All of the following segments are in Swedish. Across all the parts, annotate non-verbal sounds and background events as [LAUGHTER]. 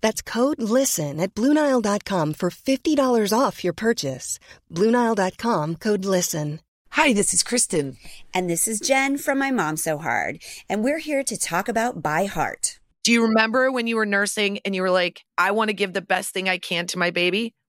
That's code LISTEN at Bluenile.com for $50 off your purchase. Bluenile.com code LISTEN. Hi, this is Kristen. And this is Jen from My Mom So Hard. And we're here to talk about By Heart. Do you remember when you were nursing and you were like, I want to give the best thing I can to my baby?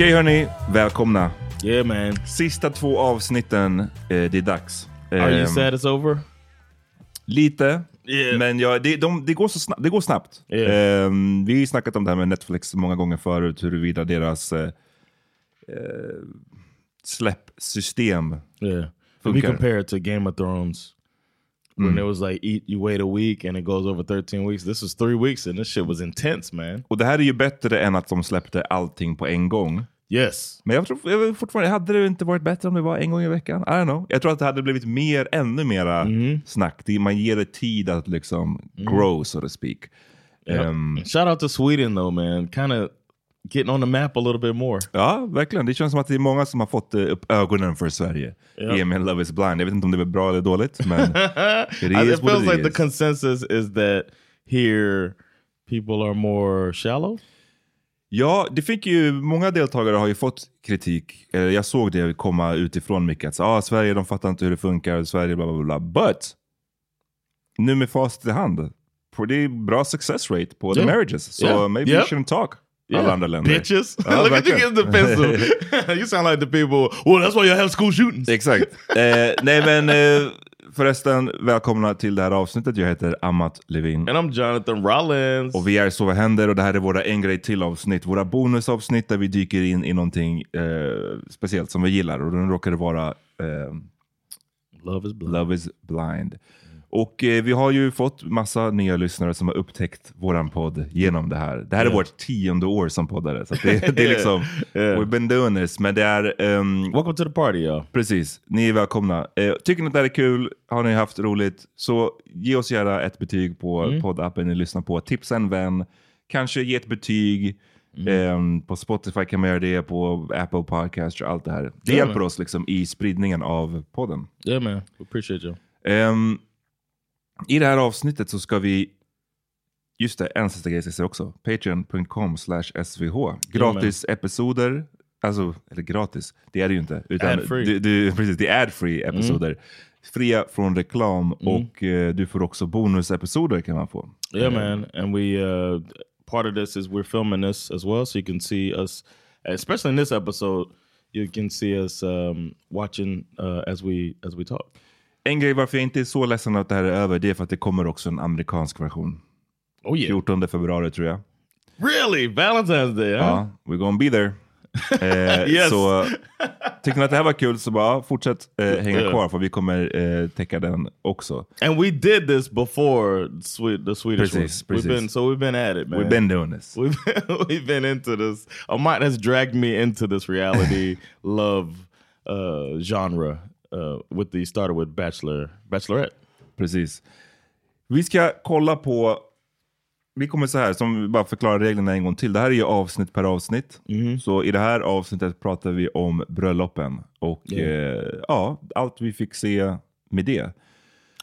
Okej hörni, välkomna. Yeah man. Sista två avsnitten, eh, det är dags. Are you Ehm, sad it's over? Lite. Yeah. Men ja, det, de, det, går så snabbt, det går snabbt. Yeah. Ehm, vi har ju snackat om det här med Netflix många gånger förut, huruvida deras eh, eh, släppsystem Yeah. If we Funkar. compare it to Game of Thrones, when it was like eat, you wait a week and it goes over 13 weeks. This was three weeks and this shit was intense, man. Och det här är ju bättre än att de släppte allting på en gång. Yes. Men jag tror jag fortfarande, hade det inte varit bättre om det var en gång i veckan? I don't know. Jag tror att det hade blivit mer, ännu mera snack. Det, man ger det tid att liksom grow, so to speak. Yep. Ehm, Shout out to Sweden though, man. Kind of getting on the map a little bit more. Ja, verkligen. Det känns som att det är många som har fått eh, upp ögonen för Sverige Ja. i och med Love is blind. Jag vet inte om det är bra eller dåligt, men [LAUGHS] it I- is it feels like the consensus is that here people are more shallow. Ja, det fick ju, många deltagare har ju fått kritik. Eh, Jag såg det komma utifrån mycket. Att, ah, Sverige, de fattar inte hur det funkar. Sverige, bla bla bla. But, nu med facit i hand, pretty bra success rate på the Yeah. marriages. So Yeah. maybe Yep. we shouldn't talk. Alla andra länder. Bitches. Ja, Look at you getting defensive. you sound like the people, well that's why you have school shootings. Exakt. Eh, nej men eh, förresten, välkomna till det här avsnittet. Jag heter Amat Levin. And I'm Jonathan Rollins. Och vi är Så vad händer och det här är våra en grej till avsnitt. Våra bonusavsnitt där vi dyker in i någonting eh, speciellt som vi gillar. Och den råkar det vara eh, Love is blind. Love is blind. Och eh, vi har ju fått massa nya lyssnare som har upptäckt våran podd genom det här. Det här är Yeah. vårt tionde år som poddare. Så det, det är [LAUGHS] liksom, Yeah. we've been doing this. Men det är, ehm, Welcome to the party y'all. Precis, ni är välkomna. Eh, tycker ni att det här är kul, har ni haft roligt, så ge oss gärna ett betyg på Mm. poddappen ni lyssnar på. Tipsa en vän, kanske ge ett betyg. Mm. Ehm, på Spotify kan man göra det, på Apple Podcast och allt det här. Det Ja, hjälper men. oss liksom i spridningen av podden. Yeah man, appreciate you. Ehm, I det här avsnittet så ska vi, just det, en sista grej jag ska säga också. Patreon.com slash svh. Gratis episoder, alltså, eller gratis, det är det ju inte. Utan Ad-free. Du, du, [LAUGHS] precis, det är ad-free episoder. Fria från reklam och eh, du får också bonusepisoder kan man få. Yeah man, and we uh part of this is we're filming this as well, so you can see us, especially in this episode. You can see us um, watching uh, as we as we talk. En grej varför jag inte är så ledsen att det här är över, det är för att det kommer också en amerikansk version. Oh yeah, 14 februari tror jag. really? Valentine's Day? Huh? Ja, we're gonna be there. [LAUGHS] Eh, Yes. Så tycker ni att det här var kul så bara fortsätt eh, hänga Yeah. kvar för vi kommer eh, täcka den också. And we did this before the Swedish Precis, one. We've precis. been so we've been at it, man. We've been doing this. We've been, [LAUGHS] we've been into this. Amat has dragged me into this reality [LAUGHS] love uh, genre. Uh, with the started with Bachelor, Bachelorette. Precis. Vi ska kolla på, vi kommer så här, som vi bara förklarar reglerna en gång till. Det här är ju avsnitt per avsnitt. Så i det här avsnittet pratar vi om bröllopen och eh, ja, allt vi fick se med det.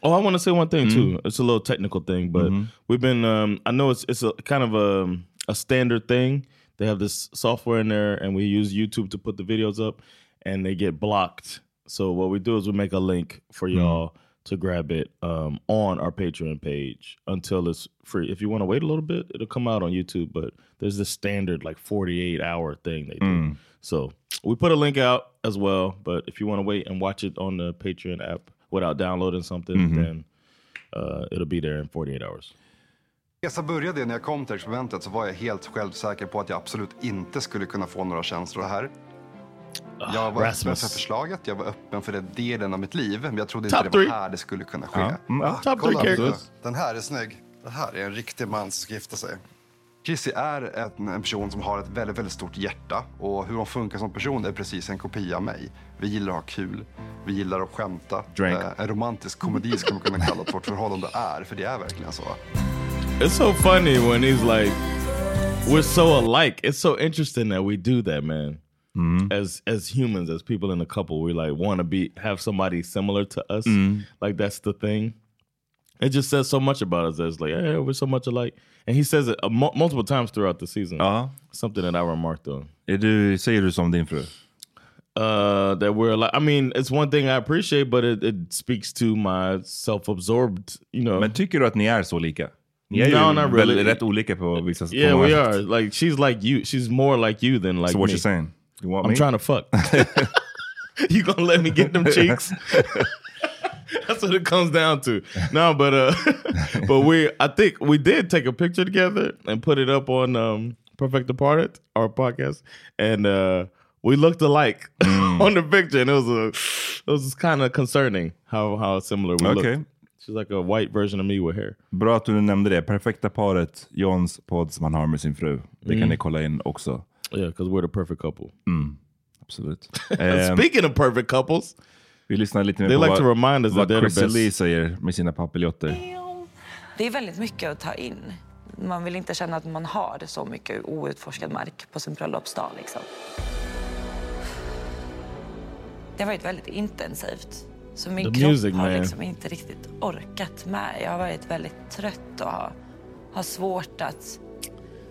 Oh, I want to say one thing too. It's a little technical thing, but we've been. Um, I know it's it's a kind of a a standard thing. They have this software in there, and we use YouTube to put the videos up, and they get blocked. So what we do is we make a link for y'all to grab it um, on our Patreon page until it's free. If you want to wait a little bit, it'll come out on YouTube. But there's this standard like 48 hour thing they do. So we put a link out as well. But if you want to wait and watch it on the Patreon app without downloading something, then uh, it'll be there in 48 hours. Resa började när jag kom till experimentet så var jag helt självsäker på att jag absolut inte skulle kunna få några känslor här. Jag var öppen Rasmus. för förslaget, jag var öppen för den delen av mitt liv, men jag trodde Top inte det three. var här det skulle kunna ske. Ja. Mm, ja. Top three Kolla, characters. Den här är snygg. Det här är en riktig man som ska gifta sig. Chrissy är en, en person som har ett väldigt, väldigt stort hjärta och hur hon funkar som person är precis en kopia av mig. Vi gillar att ha kul, vi gillar att skämta. Drink. Eh, en romantisk komedi skulle man kunna kalla att vårt förhållande är, för det är verkligen så. It's so funny when he's like, we're so alike. It's so interesting that we do that, man. As as humans, as people in a couple, we like want to be have somebody similar to us. Like that's the thing. It just says so much about us. That it's like, yeah, we're so much alike. And he says it uh, mu- multiple times throughout the season. Ja. Something that I remarked on. Är du, säger du som din fru? Uh, that we're like. I mean, it's one thing I appreciate, but it, it speaks to my self-absorbed. You know, Men tycker du att ni är så lika? Ni är No, ju not really. rätt olika på vissa yeah, många we are. Like she's like you. She's more like you than like So what me. you saying? You want I'm me? trying to fuck. [LAUGHS] you gonna let me get them cheeks? [LAUGHS] That's what it comes down to. No, but uh, [LAUGHS] but we I think we did take a picture together and put it up on um Perfect Departed, our podcast, and uh we looked alike on the picture, and it was a it was kind of concerning how how similar we Okay. looked. She's like a white version of me with hair. Bra att du nämnde det. Perfekta paret, Johns podd som han har med sin fru. Det kan ni kolla in också. Yeah, because we're the perfect couple. Absolut. [LAUGHS] Ehm, [LAUGHS] Speaking of perfect couples, vi lyssnar lite mer they på like to remind us that vad they're the Chrissy best. Lee säger med sina papiljotter. Det är väldigt mycket att ta in. Man vill inte känna att man har så mycket outforskad mark på sin bröllopsdag. Liksom. Det har varit väldigt intensivt. Så min The kropp music, har man. liksom inte riktigt orkat med. Jag har varit väldigt trött och har, har svårt att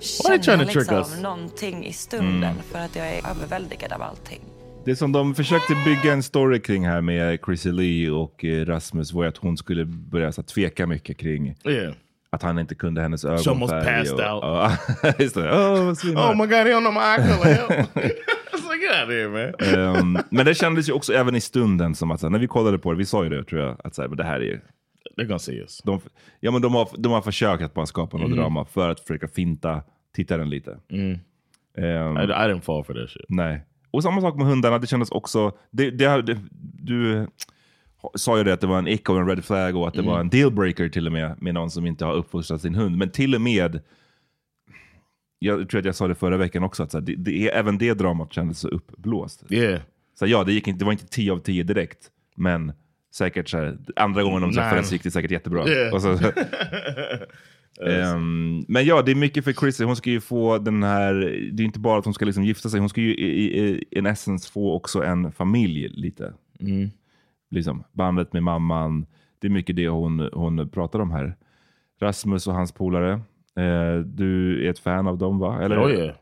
känna trying to trick liksom us? någonting i stunden Mm. för att jag är överväldigad av allting. Det som de försökte bygga en story kring här med Chrissy Lee och eh, Rasmus var att hon skulle börja så, tveka mycket kring Yeah. att han inte kunde hennes almost ögonfärg. passed och, out. Ja, [LAUGHS] just det. Oh. Oh my god, he don't know my eye color. Help. [LAUGHS] It's like, get out of here, man. Ehm, men det kändes ju också även i stunden som att så när vi kollade på det, vi sa ju det tror jag, att så här, men det här är ju They're gonna see us. de, ja, men de, har, de har försökt att bara skapa något drama för att försöka finta tittaren lite. Ehm, I, I didn't fall for that shit. nej. Och samma sak med hundarna, det kändes också... Det, det, det, du sa ju det att det var en ick och en red flag och att det var en dealbreaker till och med med någon som inte har uppfostrat sin hund. Men till och med, jag tror att jag sa det förra veckan också, att så här, det, det, även det dramat kändes så uppblåst. Yeah. Så ja, det, gick inte, det var inte 10 av 10 direkt, men säkert så här, andra gången de träffades gick det säkert jättebra. Yeah. Och så, [LAUGHS] Ehm, men ja, det är mycket för Chrissy. Hon ska ju få den här, det är inte bara att hon ska liksom gifta sig, hon ska ju i, i, i in essence få också en familj lite. Liksom, bandet med mamman, det är mycket det hon, hon pratar om här. Rasmus och hans polare, eh, du är ett fan av dem va? Eller? Oh yeah.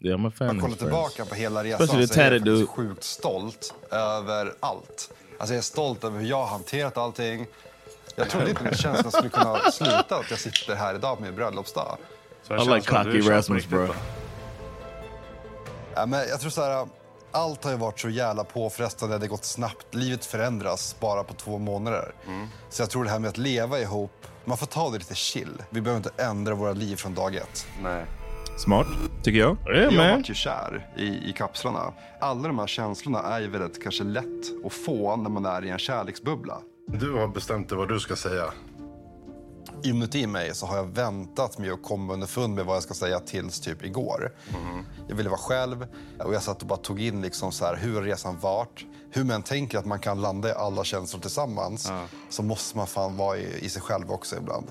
Yeah, I'm a fan Jag kollar tillbaka på hela resan så är jag faktiskt sjukt stolt över allt. Alltså jag är stolt över hur jag har hanterat allting. Jag trodde inte min känsla skulle kunna sluta att jag sitter här idag på min bröllopsdag. I like cocky Rasmus, bro. Ja, men jag tror så här, allt har ju varit så jävla påfrestande, det har gått snabbt. Livet förändras bara på två månader. Så jag tror det här med att leva ihop, man får ta det lite chill. Vi behöver inte ändra våra liv från dag ett. Nej. Smart, tycker jag. Jag man. vart ju kär i, i kapslarna. Alla de här känslorna är ju väldigt kanske lätt att få när man är i en kärleksbubbla. Du har bestämt dig vad du ska säga. Inuti mig så har jag väntat med att komma underfund med vad jag ska säga tills typ igår. Jag ville vara själv och jag satt och bara tog in liksom så här, hur resan varit? Hur man tänker att man kan landa i alla känslor tillsammans så måste man fan vara i, i sig själv också ibland.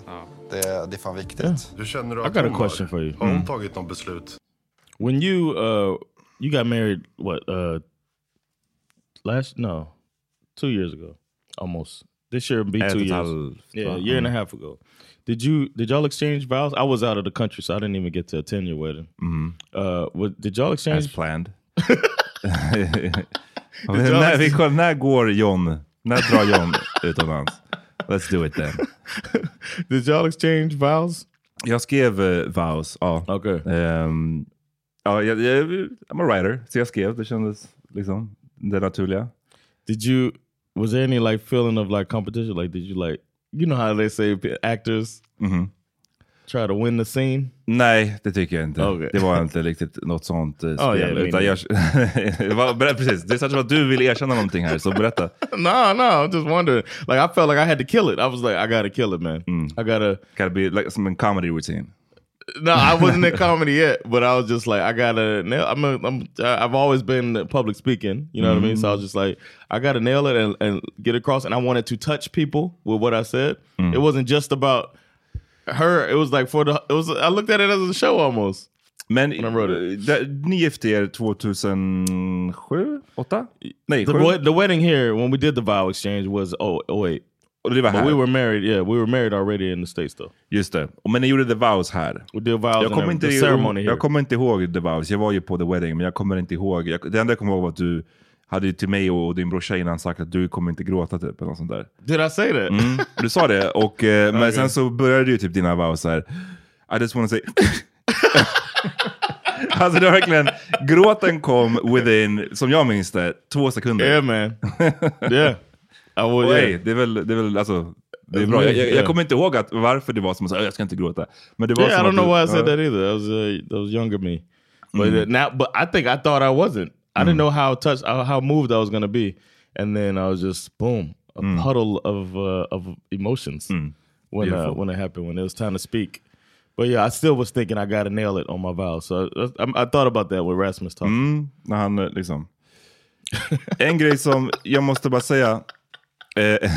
Det, det är fan viktigt. Du känner du I att got a hon question har, for you. har hon Mm. tagit något beslut? When you uh you got married what uh last no two years ago almost this year will be two years halvt, yeah a year and a Mm. half ago did you did y'all exchange vows I was out of the country so I didn't even get to attend your wedding uh what, did y'all exchange As planned. [LAUGHS] [LAUGHS] När, vi går John? När drar John utomlands? Let's do it then. [LAUGHS] did y'all exchange vows Jag skrev uh, vows, ja. okay Ehm, ja jag, jag, I'm a writer, så jag skrev. Det kändes liksom det naturliga. did you was there any like feeling of like competition like did you like you know how they say actors Mhm. try to win the scene Nej, det tycker jag inte. Okej. Det var inte riktigt något sånt uh, spel. [LAUGHS] Oh, yeah, utan jag, [LAUGHS] var, precis, det är som att du vill erkänna någonting här, så berätta. [LAUGHS] no, no, I'm just wondering. Like I felt like I had to kill it. I was like, I gotta kill it, man. I gotta. Gotta be like some comedy routine. No, I [LAUGHS] wasn't in comedy yet, but I was just like, I gotta nail. I'm, a, I'm, I've always been public speaking. You know what I mean? So I was just like, I gotta nail it and, and get across. And I wanted to touch people with what I said. It wasn't just about her. It was like for the. It was. I looked at it as a show almost. Men When I wrote it. eh, ni gifte er 2007? 8? Nej, The, the wedding here when we did the vow exchange was oh oh eight. Det var But här. we were married. Yeah, we were married already in the states though. Just det. Men ni gjorde the vows här. Did vows Jag kommer, inte, the here. jag kommer inte ihåg the vows. Jag var ju på the wedding, men jag kommer inte ihåg. Jag, det enda jag kommer ihåg var att du hade till mig och din brorsa innan sagt att du kommer inte gråta typ. Eller något sånt där. Did I say that? Mm, [LAUGHS] du sa det, och, eh, men sen så började ju typ dina vows här. I just wanna say... [LAUGHS] alltså det var verkligen, gråten kom within, som jag minns det, två sekunder. Yeah, man. [LAUGHS] yeah. Would, Och yeah. hey, det är väl, det är väl alltså, det är bra. Jag, jag, jag kommer inte ihåg att, varför det var som att jag ska inte gråta. Men det var Yeah, I don't know why I said ja. that either. That was uh, that was younger me. But Mm. uh, now, but I think I thought I wasn't. I Mm. didn't know how touched, how, moved I was gonna be, and then I was just boom, a Mm. puddle of uh, of emotions when uh, when it happened when it was time to speak. But yeah, I still was thinking I got to nail it on my vow. So I, I, I thought about that with Rasmus talking. Mm, när han eh, liksom... En grej som jag måste bara säga. Eh,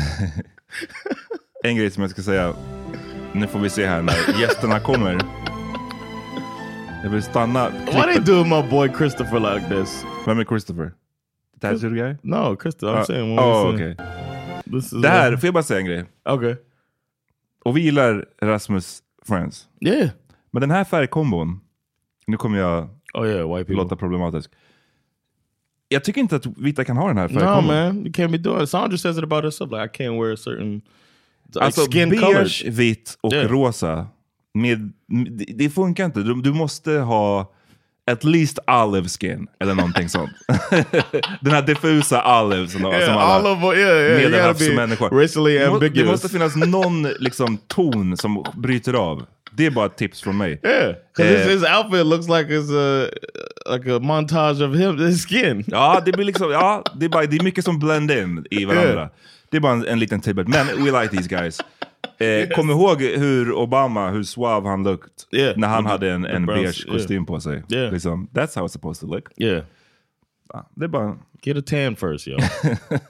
[LAUGHS] en grej som jag ska säga. Nu får vi se här när gästerna kommer. Jag vill stanna. Why they do my boy Christopher like this? Vem är Christopher? Tattoo guy? No, Christopher. I'm Ah, saying. when oh, we say- okej. This is Det här, uh, får jag bara säga en grej? okay. Och vi gillar Rasmus Friends. Yeah. Men den här färgkombon, nu kommer jag Oh yeah, låta problematisk. Jag tycker inte att vita kan ha den här No, färgkombon. man, you can't be doing it. Sandra says it about herself. Like I can't wear a certain like, Alltså skin beige, colors. vitt och Yeah. rosa. Med, det, det funkar inte. Du, du måste ha at least olive skin eller någonting sånt. [LAUGHS] Den här diffusa olive som, som Yeah, alla olive, yeah, yeah. Medelhavsmänniskor. Det måste finnas någon liksom, ton som bryter av. Det är bara ett tips från mig. Yeah, because his, Eh, his outfit looks like it's a like a montage of him, [LAUGHS] his skin. Ja, det blir liksom, ja, det är, bara, det är mycket som blend in i varandra. Yeah. Det är bara en, en liten tidbit. Men we like these guys. Eh, Kom ihåg hur Obama, hur suave han looked Yeah. när han The- hade en, en beige kostym på sig. Yeah. Liksom, that's how it's supposed to look. Yeah, Ja, det är bara get a tan first, yo.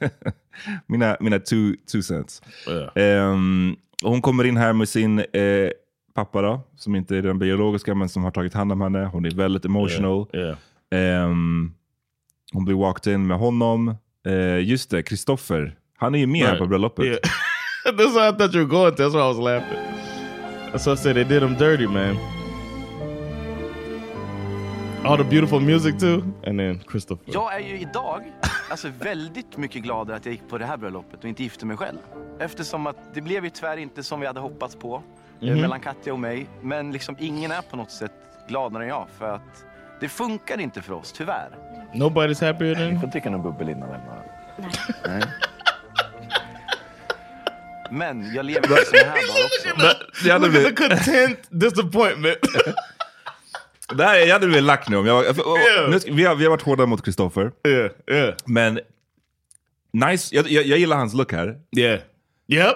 [LAUGHS] mina, mina two, two cents. och hon kommer in här med sin eh, pappa då, som inte är den biologiska men som har tagit hand om henne. Hon är väldigt emotional. yeah. Ehm, hon blir walked in med honom. Eh, just det, Kristoffer. Han är ju med här Right. på bröllopet. Yeah. [LAUGHS] That's what I thought you were going to. That's why I was laughing. That's why I said they did him dirty, man. All the beautiful music too, and then Christopher. Jag är ju idag alltså väldigt mycket gladare att jag gick på det här bröllopet och inte gifte mig själv. Eftersom att det blev ju tyvärr inte som vi hade hoppats på Mhm. mellan Katja och mig. Men liksom ingen är på något sätt gladare än jag för att det funkar inte för oss, tyvärr. Nobody's happier than får dricka någon bubbel innan eller? Nej. Men jag lever i såna här dagar också. Hade at blivit- the content disappointment. [LAUGHS] Det här, jag hade blivit lack nu om jag för, och, Yeah. nu vi, har, vi har varit hårda mot Kristoffer. Yeah, yeah. Men nice, jag, jag, jag gillar hans look här. Yeah. Yep.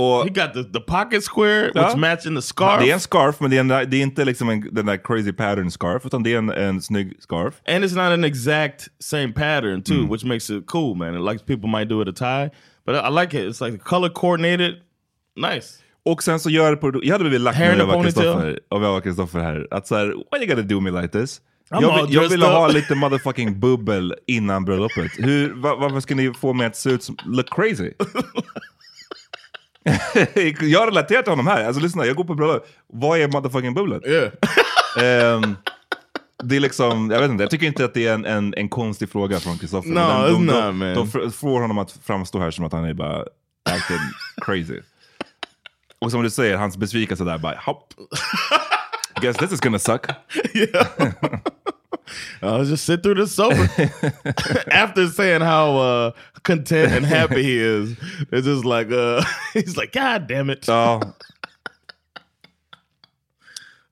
Och, He got the, the pocket square, Ja. which matching the scarf. Det är en scarf, men det är, en, det är inte liksom en, den där crazy pattern scarf, utan det är en, en snygg scarf. And it's not an exact same pattern too, Mm. which makes it cool, man. It, like people might do it a tie, but I, like it. It's like color coordinated, nice. Och sen så gör produ- jag hade blivit lack Hair om jag var. Kristoffer var här. Att såhär, why you gotta do me like this? I'm Jag, vill, jag dressed ville ha lite motherfucking bubbel innan bröllopet. Hur, va, varför ska ni få mig att se ut som, look crazy? [LAUGHS] [LAUGHS] jag relaterar till honom här. Alltså lyssna, jag går på bröllop. Vad är motherfucking bubblet? Yeah. [LAUGHS] Ehm, det är liksom, jag vet inte, jag tycker inte att det är en, en, en konstig fråga från Kristoffer. No, de, de, man. de f- får honom att framstå här som att han är bara acting crazy. Och som du säger, hans besvikelse där bara, hopp. [LAUGHS] Guess this is gonna suck. [LAUGHS] I'll just sit through this sober. [LAUGHS] After saying how uh, content and happy he is, it's just like uh, [LAUGHS] he's like, God damn it. Ah,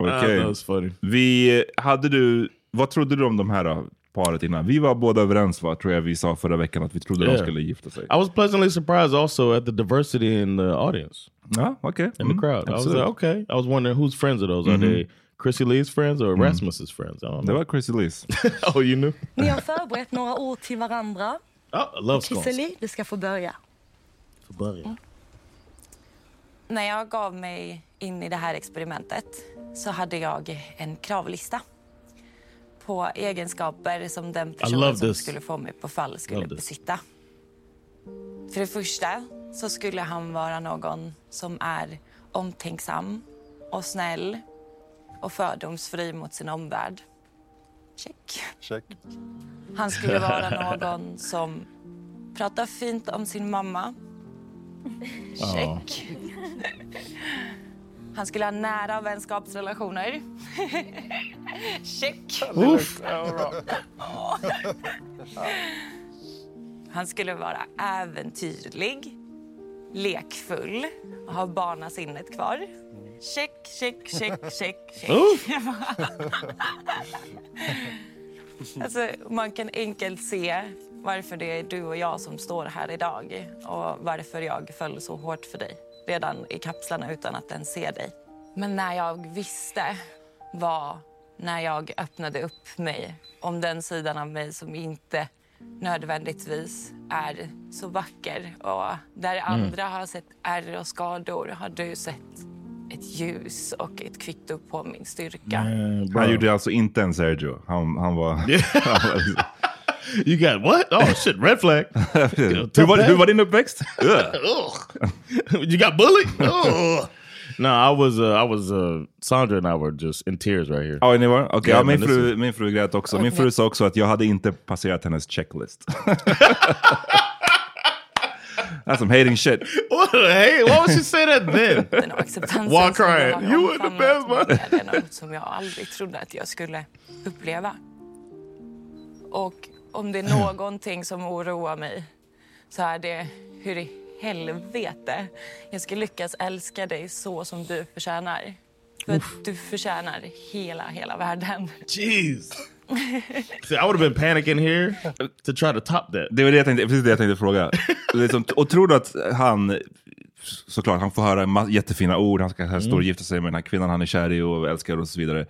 Okej. that was funny. Vi, hade du, vad trodde du om de här då, paret innan? Vi var båda överens va, tror jag vi sa förra veckan, att vi trodde de Yeah. skulle gifta sig. I was pleasantly surprised also at the diversity in the audience. Ja, okej. In Mm, the crowd. I was like, okay. I was wondering whose friends are those? Are Mhm. they Chrissy Lee's friends or Rasmus's friends? I don't Det know. var Chrissy Liz. [LAUGHS] oh, you knew? Ni har förberett några ord till varandra. Oh, I love scones. Chrissie du ska få börja. För början. När jag gav mig in i det här experimentet så hade jag en kravlista på egenskaper som den personen som this. skulle få mig på fall skulle Love this. besitta. För det första så skulle han vara någon som är omtänksam och snäll och fördomsfri mot sin omvärld. Check. Check. Han skulle vara [LAUGHS] någon som pratar fint om sin mamma. Check. Han skulle ha nära vänskapsrelationer. [LAUGHS] Check. [LAUGHS] Han skulle vara äventyrlig, lekfull och ha barnasinnet kvar. Check, check, check, check, check. [LAUGHS] alltså, man kan enkelt se varför det är du och jag som står här idag och varför jag föll så hårt för dig redan i kapslarna utan att ens se dig. Men när jag visste var när jag öppnade upp mig om den sidan av mig som inte nödvändigtvis är så vacker. Och där andra har sett ärr och skador har du sett ett ljus och ett kvitto på min styrka. Han gjorde alltså inte en Sergio. Han, han var... [LAUGHS] [LAUGHS] han var You got what? Oh shit, red flag. [LAUGHS] hur, var, hur var din uppväxt? You got bullied? Ugh. no, I was uh, I was uh, Sandra and I were just in tears right here. Ja, ni var? Okej, Ja, ja, min, fru, min fru grät också. Min fru sa också att jag hade inte passerat hennes checklist. That's some hating shit. [LAUGHS] What the hey? Why would she say that then? [LAUGHS] Den acceptansen Walk som har You were the best man. är något som jag aldrig trodde att jag skulle uppleva. Och om det är någonting som oroar mig så är det hur i helvete jag ska lyckas älska dig så som du förtjänar. För att du förtjänar hela, hela världen. Jeez. [LAUGHS] See, I would have been panicking here to try to top that. Det var det jag tänkte, precis det jag tänkte fråga. [LAUGHS] liksom, och tror du att han, såklart, han får höra jättefina ord, han ska här stå och gifta sig med den här kvinnan han är kär i och älskar och så vidare.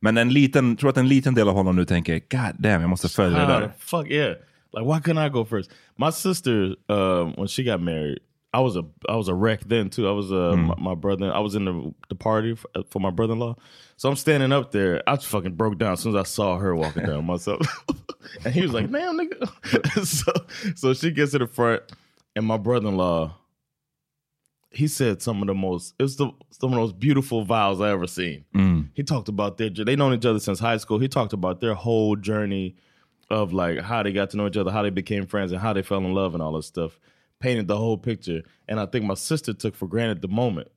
Men en liten, tror att en liten del av honom nu tänker, God damn, jag måste följa det där. fuck yeah. Like why couldn't I go first? My sister, um, when she got married, I was a I was a wreck then too. I was uh, my, my brother. I was in the the party for, for my brother in law. So I'm standing up there. I just fucking broke down as soon as I saw her walking down myself. [LAUGHS] and he was like, "Damn, nigga." [LAUGHS] so so she gets to the front, and my brother in law. He said some of the most. It was the some of the most beautiful vows I ever seen. He talked about their. They known each other since high school. He talked about their whole journey of like how they got to know each other, how they became friends, and how they fell in love and all this stuff. Painted the whole picture. And I think my sister took for granted the moment.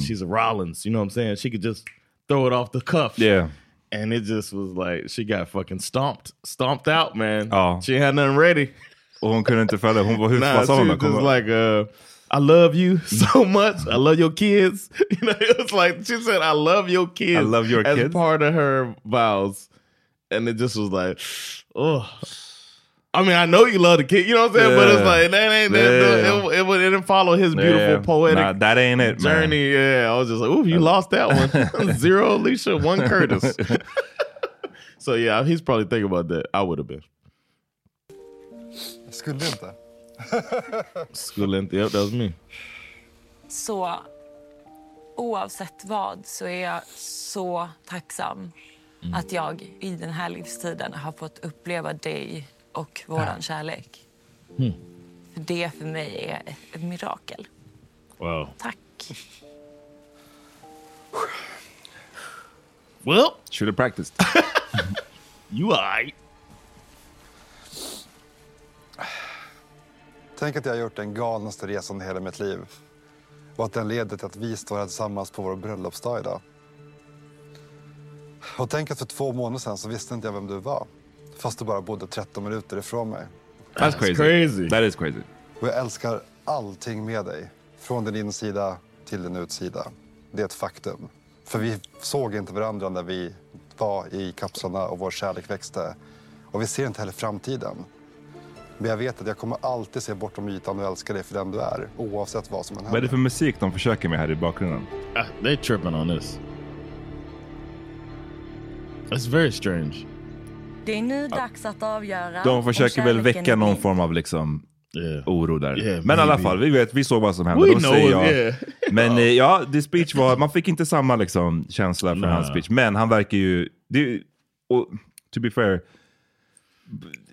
She's a Rollins, you know what I'm saying? She could just throw it off the cuff. Yeah. And it just was like she got fucking stomped, stomped out, man. Oh. She had nothing ready. Hon kunde inte följa, hon var hur Nah, she hon? was just like uh I love you so much. I love your kids. [LAUGHS] You know, it was like she said, "I love your kids." I love your as kids? part of her vows, and it just was like, oh. I mean, I know you love the kid, you know what I'm saying, but it's Yeah. like that ain't that. Yeah. It, it, it didn't follow his beautiful Yeah. poetic Nah, that ain't it, man. journey. Yeah, I was just like, ooh, you lost that one. [LAUGHS] Zero Alicia, one [LAUGHS] Curtis. [LAUGHS] so yeah, he's probably thinking about that. I would have been. Skulle inte. Skulle inte, yep, that was me. Så oavsett vad så är jag så tacksam att jag i den här livstiden har fått uppleva dig och våran kärlek. Mm. För det för mig är ett, mirakel. Wow. Tack. Well, should have practiced. [LAUGHS] you alright. Tänk att jag har gjort den galnaste resan i hela mitt liv. Och att den leder till att vi står här tillsammans på vår bröllopsdag idag. Och tänk att för två månader sedan så visste inte jag vem du var. Fast du bara bodde 13 minuter ifrån mig. That's crazy. crazy. That is crazy. Och jag älskar allting med dig. Från din insida till din utsida. Det är ett faktum. För vi såg inte varandra när vi var i kapslarna och vår kärlek växte. Och vi ser inte heller framtiden. Men jag vet att jag kommer alltid se bortom ytan och älska dig för den du är. Oavsett vad som än Vad är det händer. för musik de försöker med här i bakgrunden? Uh, they tripping on this. It's very strange. Det är nu dags att avgöra De om försöker väl väcka någon form av liksom oro där. Yeah, Men i alla fall, vi vet, vi såg vad som hände. We Då know säger jag, yeah. [LAUGHS] Men eh, ja, the speech var, man fick inte samma liksom, känsla från Nah. hans speech. Men han verkar ju, det, och to be fair,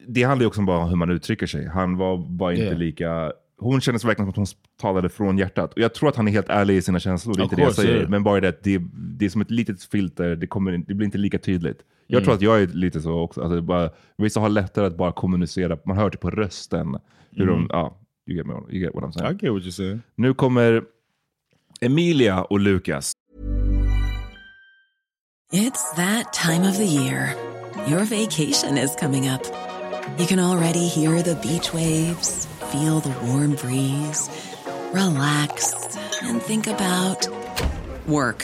det handlar ju också om bara hur man uttrycker sig. Han var bara inte Yeah. lika, hon kändes verkligen som att hon talade från hjärtat. Och jag tror att han är helt ärlig i sina känslor, det är Of inte det jag course, säger. yeah. Men bara det att det, det är som ett litet filter, det, kommer, det blir inte lika tydligt. Jag Mm. tror att jag är lite så också. Alltså bara, vissa har lättare att bara kommunicera, man hör det på rösten. Hur Mm. de, ja, you get, me, you get what I'm saying. I get what you're saying. Nu kommer Emilia och Lukas. It's that time of the year. Your vacation is coming up. You can already hear the beach waves, feel the warm breeze, relax, and think about work.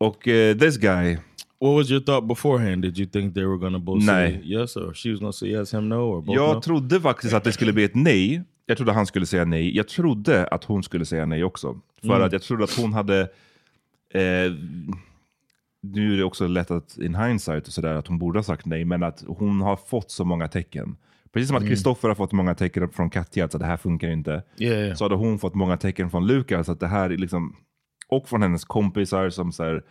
Och eh, this guy, What was your thought beforehand? Did you think they were gonna both Nej. say yes or she was gonna say yes, him no or both jag no? trodde faktiskt att det skulle bli ett nej. Jag trodde han skulle säga nej. Jag trodde att hon skulle säga nej också. För Mm. att jag trodde att hon hade... Eh, nu är det också lätt att in hindsight och sådär att hon borde ha sagt nej, men att hon har fått så många tecken. Precis som att Mm. Kristoffer har fått många tecken från Katja att det här funkar inte. Yeah, yeah. Så hade hon fått många tecken från Lukas att det här är liksom, och från hennes kompisar som så här,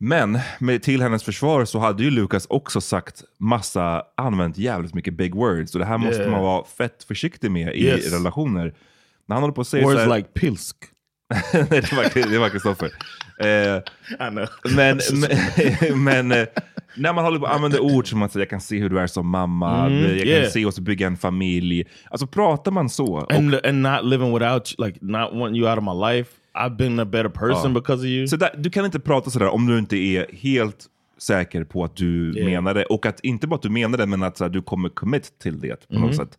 men med, till hennes försvar så hade ju Lukas också sagt massa, använt jävligt mycket big words. Och det här måste Yeah. man vara fett försiktig med i Yes. relationer. När han håller på att säga Words här, like pilsk. [LAUGHS] Nej, det var, det var Kristoffer. Eh, men men, [LAUGHS] men eh, när man håller på att använda ord som att säga, jag kan se hur du är som mamma, Mm, jag kan yeah. se oss bygga en familj. Alltså pratar man så, And and not living without you, like not wanting you out of my life. I've been a better person Ja. because of you. Så där, du kan inte prata sådär om du inte är helt säker på att du Yeah. menar det. Och att inte bara att du menar det, men att här, du kommer commit till det på Mhm. något sätt.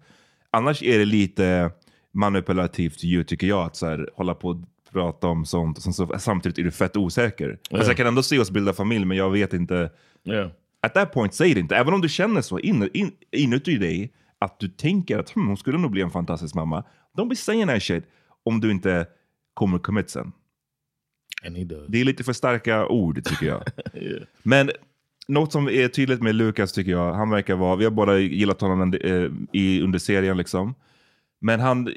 Annars är det lite manipulativt ju, tycker jag, att så här, hålla på och prata om sånt och så, samtidigt är du fett osäker. Alltså, Yeah. jag kan ändå se oss bilda familj, men jag vet inte. Yeah. At that point, säg det inte. Även om du känner så in, in, inuti dig, att du tänker att hm, hon skulle nog bli en fantastisk mamma. Don't be saying that shit om du inte kommer commit sen. Det är lite för starka ord tycker jag. [LAUGHS] Yeah. Men något som är tydligt med Lukas tycker jag, han verkar vara, vi har båda gillat honom eh, i, under serien liksom. Men han,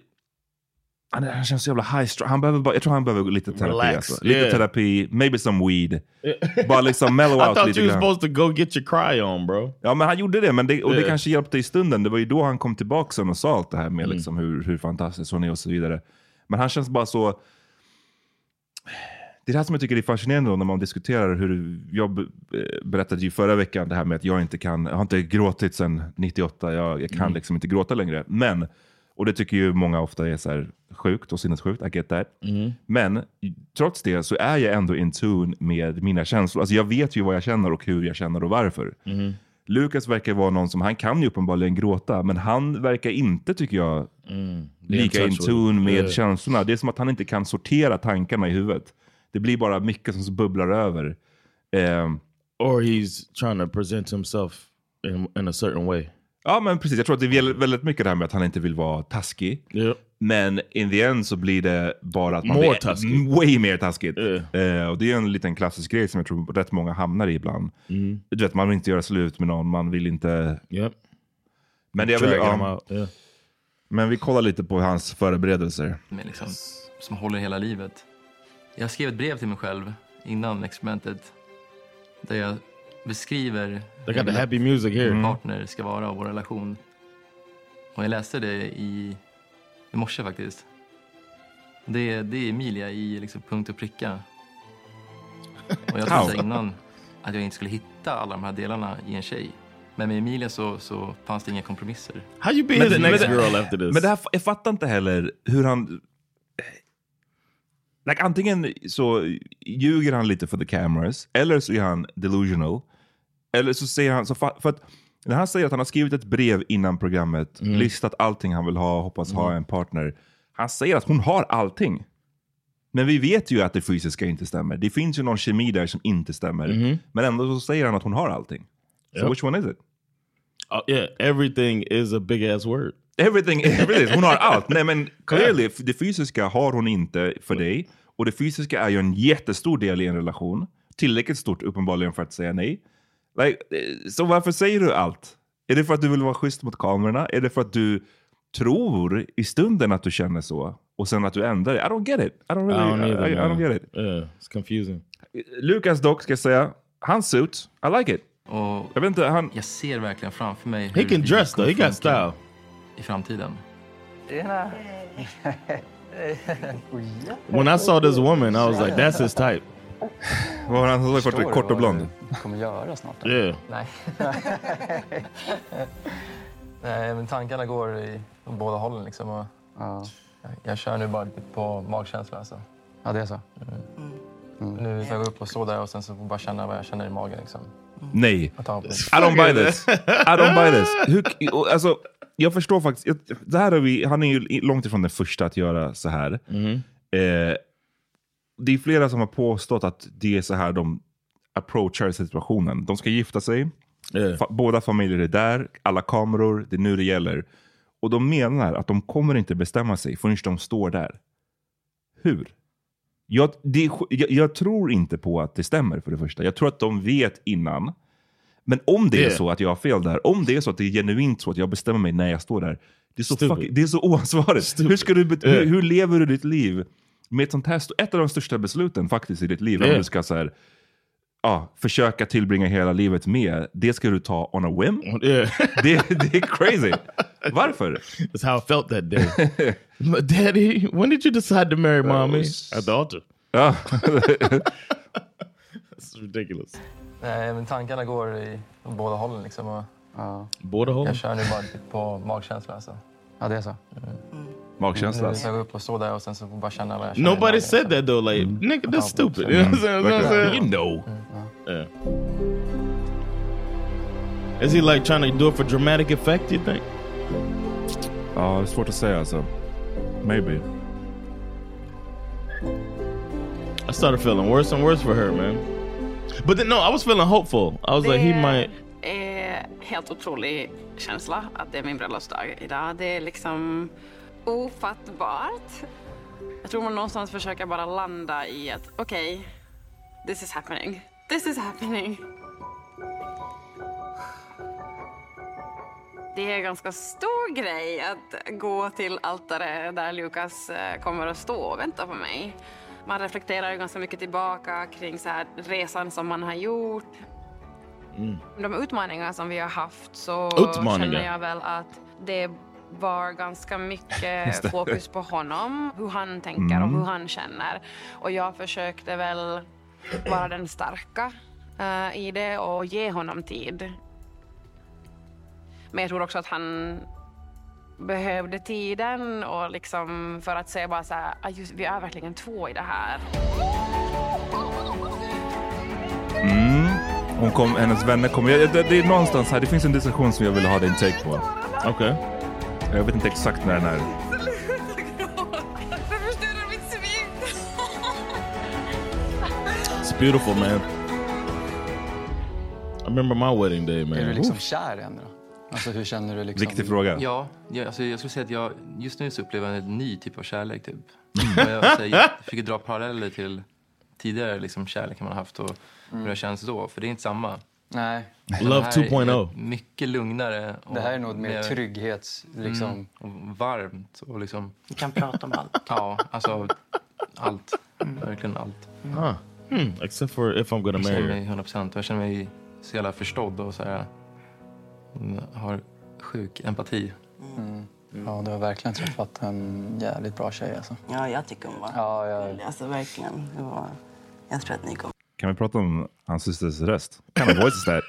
han, han känns så jävla high strung. Han behöver bara, jag tror han behöver lite terapi. Alltså. Lite yeah. terapi, maybe some weed. [LAUGHS] Bara liksom mellow I out thought lite you were supposed to go get your cry on, bro. Ja men han gjorde det, men det, och det Yeah. kanske hjälpte i stunden. Det var ju då han kom tillbaka sen och sa allt det här med Mm. liksom hur, hur fantastisk hon är och så vidare. Men han känns bara så... Det är det här som jag tycker är fascinerande då, när man diskuterar hur jag eh, berättade ju förra veckan det här med att jag inte kan, jag har inte gråtit sedan 98, jag, jag kan Mm. liksom inte gråta längre. Men, och det tycker ju många ofta är så här sjukt och sinnessjukt, I get that. Mm. Men trots det så är jag ändå in tune med mina känslor. Alltså jag vet ju vad jag känner och hur jag känner och varför. Mhm. Lukas verkar vara någon som, han kan ju uppenbarligen gråta, men han verkar inte, tycker jag, Mm. lika in tune med Yeah. känslorna. Det är som att han inte kan sortera tankarna i huvudet. Det blir bara mycket som bubblar över. Ehm, Or he's trying to present himself in, in a certain way. Ja, men precis. Jag tror att det är väl- väldigt mycket det här med att han inte vill vara taskig. Yeah. Men in the end så blir det bara att man More blir taskig. way mer taskigt. Eh, och det är en liten klassisk grej som jag tror rätt många hamnar i ibland. Mm. Du vet, man vill inte göra slut med någon, man vill inte... Yep. Men, det väl, Dragging ja. yeah. Men vi kollar lite på hans förberedelser. med liksom, som håller hela livet. Jag skrev ett brev till mig själv innan experimentet där jag beskriver They got hur the happy music here. Mm. partner ska vara och vår relation. Och jag läste det i, i morse faktiskt. Det, det är Emilia i liksom punkt och pricka. Och jag trodde innan att jag inte skulle hitta alla de här delarna i en tjej. Men med Emilia så, så fanns det inga kompromisser. How you be Men det- next men det- girl after this? Men det här, jag fattar inte heller hur han... Like, antingen så ljuger han lite för the cameras, eller så är han delusional. Eller så säger han... Så fa- för att när han säger att han har skrivit ett brev innan programmet, Mm. listat allting han vill ha, hoppas ha Mm. en partner. Han säger att hon har allting. Men vi vet ju att det fysiska inte stämmer. Det finns ju någon kemi där som inte stämmer. Mhm. Men ändå så säger han att hon har allting. So Yep. which one is it? Uh, yeah, everything is a big ass word. Everything, everything. Hon har allt. Nej men [LAUGHS] clearly, det fysiska har hon inte för dig. Och det fysiska är ju en jättestor del i en relation. Tillräckligt stort uppenbarligen för att säga nej. Like, eh, så varför säger du allt? Är det för att du vill vara schysst mot kamerorna? Är det för att du tror i stunden att du känner så? Och sen att du ändrar dig? I don't get it. I don't I really, don't either, I, I man. don't get it. Yeah, it's confusing. Lukas dock, ska jag säga, hans suit, I like it. Och Jag vet inte, han... jag ser verkligen framför mig He hur can livet dress though. He got style. I framtiden. When I saw this woman, I was like, that's his type. Var han så Förstår kort, kort och vad blond? du kommer göra snart? Yeah. Nej. [LAUGHS] Nej, men tankarna går i båda hållen liksom. Och Ja. jag, jag kör nu bara på magkänsla alltså. ja, det är så. Nu ska jag upp och stå där och sen så får jag bara känna vad jag känner i magen liksom. Nej. Tar I don't buy this. I don't buy this. Hur, alltså, jag förstår faktiskt. Det här är vi, han är ju långt ifrån den första att göra så här. Mhm. Eh, det är flera som har påstått att det är så här de approachar situationen. De ska gifta sig. Yeah. Fa- båda familjer är där. Alla kameror. Det är nu det gäller. Och de menar att de kommer inte bestämma sig förrän de står där. Hur? Jag, det, jag, jag tror inte på att det stämmer för det första. Jag tror att de vet innan. Men om det är Yeah. så att jag har fel där, om det är så att det är genuint så att jag bestämmer mig när jag står där. Det är så, fuck, det är så oansvarigt. Hur, ska du, Yeah. hur, hur lever du ditt liv med ett sånt här, ett av de största besluten faktiskt i ditt liv. Om Yeah. du ska så här, ja, försöka tillbringa hela livet med, det ska du ta on a whim. Yeah. [LAUGHS] Det, det är crazy. Varför? That's how I felt that day. [LAUGHS] Daddy, when did you decide to marry mommy? At the altar. Ja. [LAUGHS] That's ridiculous. Nej, men tankarna går i båda hållen liksom. Och Ja, Båda hållen? jag kör nu bara på magkänsla alltså. ja det är så. Magkänsla. Nu jag gå upp och stå där och sen så bara känna vad jag känner Nobody magen, said that though. Like, nigga, that's stupid. You know what I'm saying? Verkligen. That's what I'm saying? You know. Yeah. Is he like trying to do it for dramatic effect, you think? Ja, det är svårt att säga alltså. Maybe. I started feeling worse and worse for her, man. But then, no, I was feeling hopeful. I was like, he might... är helt otrolig känsla att det är min bröllopsdag idag. Det är liksom ofattbart. Jag tror man någonstans försöker bara landa i att okej, okay, this is happening. This is happening. Det är en ganska stor grej att gå till altare där Lukas eh, kommer att stå och vänta på mig. Man reflekterar ju ganska mycket tillbaka kring så här resan som man har gjort. Mm. De utmaningar som vi har haft så Utmaningar? känner jag väl att det var ganska mycket [LAUGHS] fokus på honom, hur han tänker Mm. och hur han känner. Och jag försökte väl vara den starka eh, i det och ge honom tid. Men jag tror också att han behövde tiden och liksom för att säga bara så här, "Ah, just, vi är verkligen två i det här. Mm. Hon kom, hennes vänner kommer... Det, det är någonstans här, det finns en diskussion som jag vill ha din take på. Okej. Jag vet inte exakt när den är. It's beautiful, man. I remember my wedding day, man. Är du liksom Oof. kär i henne då? Alltså hur känner du liksom? Viktig fråga. Ja, jag, alltså, jag skulle säga att jag just nu så upplever jag en ny typ av kärlek. Typ. Och jag, alltså, [LAUGHS] jag försöker dra paralleller till tidigare liksom, kärlekar man har haft och hur det känns då. För det är inte samma. Nej. Love Det här är 2.0. Mycket lugnare. Och Det här är nog mer mer- trygghets... Liksom. Mm, och varmt och liksom... Vi kan prata om allt. Ja, alltså allt. Verkligen allt. Huh. Hmm. Except for if I'm gonna Jag marry känner her. mig 100 procent. Jag känner mig så jävla förstådd och så här, mm, har sjuk empati. Mm. Ja, du har verkligen träffat en jävligt bra tjej alltså. Ja, jag tycker hon var Ja, jag... Alltså verkligen. Det var... Jag tror att ni kommer... Kan vi prata om hans systers röst? What kind of voice is that?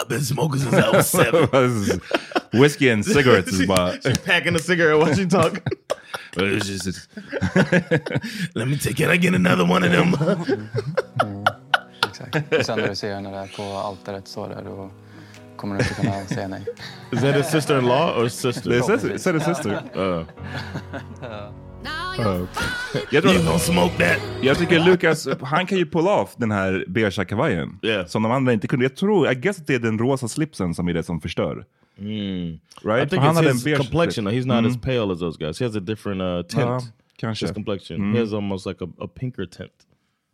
I've been smoking since I was seven. [LAUGHS] Whiskey and cigarettes is [LAUGHS] bara... She's packing a cigarette while she talk. [LAUGHS] Let me take, can I get another one of them? Exakt. Och sen när du ser henne där på altaret där, då kommer du inte kunna säga nej. Is that his sister-in-law or sister? Sister- så är det sister. Uh. Jag, tror, You gonna smoke that? jag tycker Lucas, han kan ju pull off den här beiga kavajen. Som de andra inte kunde. Jag tror, I guess att det är den rosa slipsen som är det som förstör. Mm. Right? I think han it's hade en his beige complexion. He's not Mm. as pale as those guys. He has a different uh, tint. Ja, kanske. His complexion. Mm. He has almost like a, a pinker tint.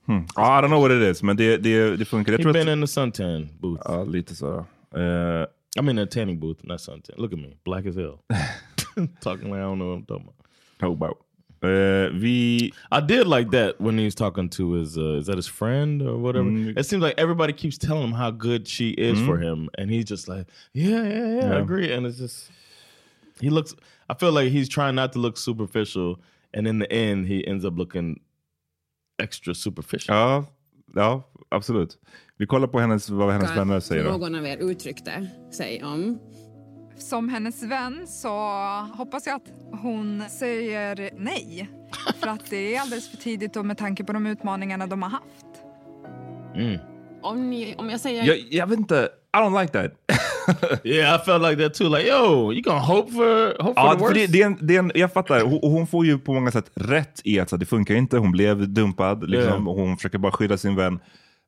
Hmm. I don't know what it is, men det, det, det funkar. Jag He tror been att, in the suntan booth. Ja, lite så. Uh, I mean a tanning booth, not suntan. Look at me, black as hell. [LAUGHS] [LAUGHS] talking like I don't know what I'm talking about. How about? Uh, we I did like that when he was talking to his uh, is that his friend or whatever. Mm. It seems like everybody keeps telling him how good she is Mm. for him, and he's just like, yeah, yeah, yeah, I agree. And it's just he looks. I feel like he's trying not to look superficial, and in the end, he ends up looking extra superficial. Ja, ja, absolut. Vi kollar på hennes, vad hennes vänner säger. Någon av er uttryckte sig om. Som hennes vän så hoppas jag att hon säger nej. [LAUGHS] För att det är alldeles för tidigt och med tanke på de utmaningarna de har haft. Om, ni, om jag säger... Jag, jag vet inte, I don't like that. [LAUGHS] yeah, I felt like that too. Like, yo, you gonna hope for hope for Ja, the worst? det, det, är en, det är en, jag fattar, hon, hon får ju på många sätt rätt i att så, det funkar inte, hon blev dumpad, liksom, Yeah. och hon försöker bara skydda sin vän.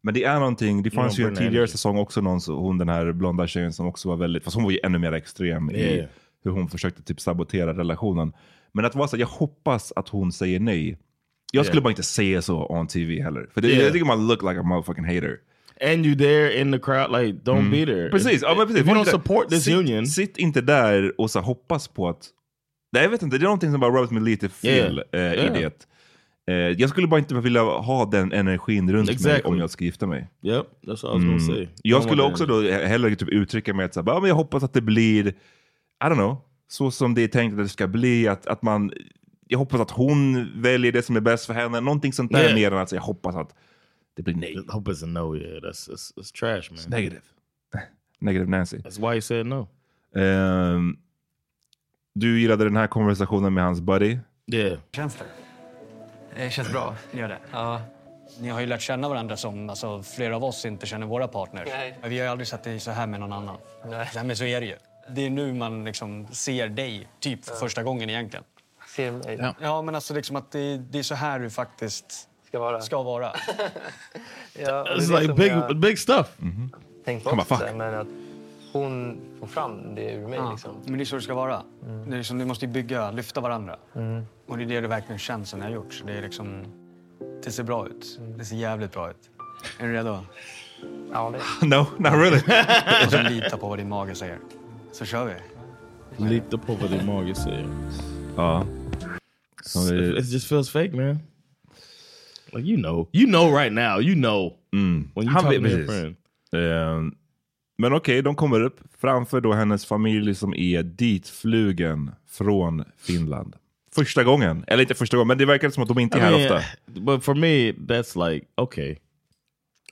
Men det är någonting, det fanns ju en tidigare säsong också, någon, hon den här blonda tjejen som också var väldigt, fast hon var ju ännu mer extrem i Yeah. hur hon försökte typ sabotera relationen. Men att vara så, jag hoppas att hon säger nej. Jag skulle Yeah. bara inte säga så on TV heller. För det, Yeah. jag tycker man look like a motherfucking hater. and you there in the crowd, like, don't Mm. be there. Precis, ja, precis. If you don't support this sitt, union, Sitt inte där och så hoppas på att... Nej, jag vet inte, det är någonting som bara rubs mig lite fel Yeah. Yeah. i det. Eh, jag skulle bara inte vilja ha den energin runt mig Exactly. om jag ska gifta mig. Yep, that's what I was gonna say. You Jag skulle också då hellre typ uttrycka mig att så här, "Ja, men jag hoppas att det blir, I don't know, så som det är tänkt att det ska bli. Att, att man, jag hoppas att hon väljer det som är bäst för henne. Någonting sånt där Yeah. mer än att säga, jag hoppas att det blir nej. Hope it's a no, yeah. That's, that's, that's trash, man. It's negative. [LAUGHS] Negative Nancy. That's why he said no. Ehm, du gillade den här konversationen med hans buddy. Yeah. Känns det? Det känns bra. Gör det? Ja. Ni har ju lärt känna varandra som alltså, flera av oss inte känner våra partners. Nej. Men Vi har ju aldrig sett dig så här med någon annan. Nej. Men så är det ju. Det är nu man liksom ser dig, typ för första gången egentligen. Ser mig? Ja, ja men alltså liksom att det, det är så här du faktiskt ska vara. Ska vara. [LAUGHS] Ja, och det är It's det like big, jag big stuff. Tänkt Come on, också, fuck. men att hon får fram det ur mig. Ja, Liksom. Men det är så det ska vara. Det är liksom, du måste bygga, lyfta varandra. Mm. Och det är det det verkligen känns som ni har gjort. Så det, är liksom, det ser bra ut. Mm. Det ser jävligt bra ut. Är du redo? Ja, det [LAUGHS] No, not really. [LAUGHS] Och så lita på vad din mage säger. Så kör vi. Lita på vad din mage säger. Ja. It, just feels fake man. Like you know. You know right now. You know. When you Han talk to your friend. Ehm, men okej, de kommer upp framför då hennes familj som är ditflugen från Finland. Första gången. Eller inte första gången, men det verkar som att de inte är I här mean, ofta. But for me, that's like okay.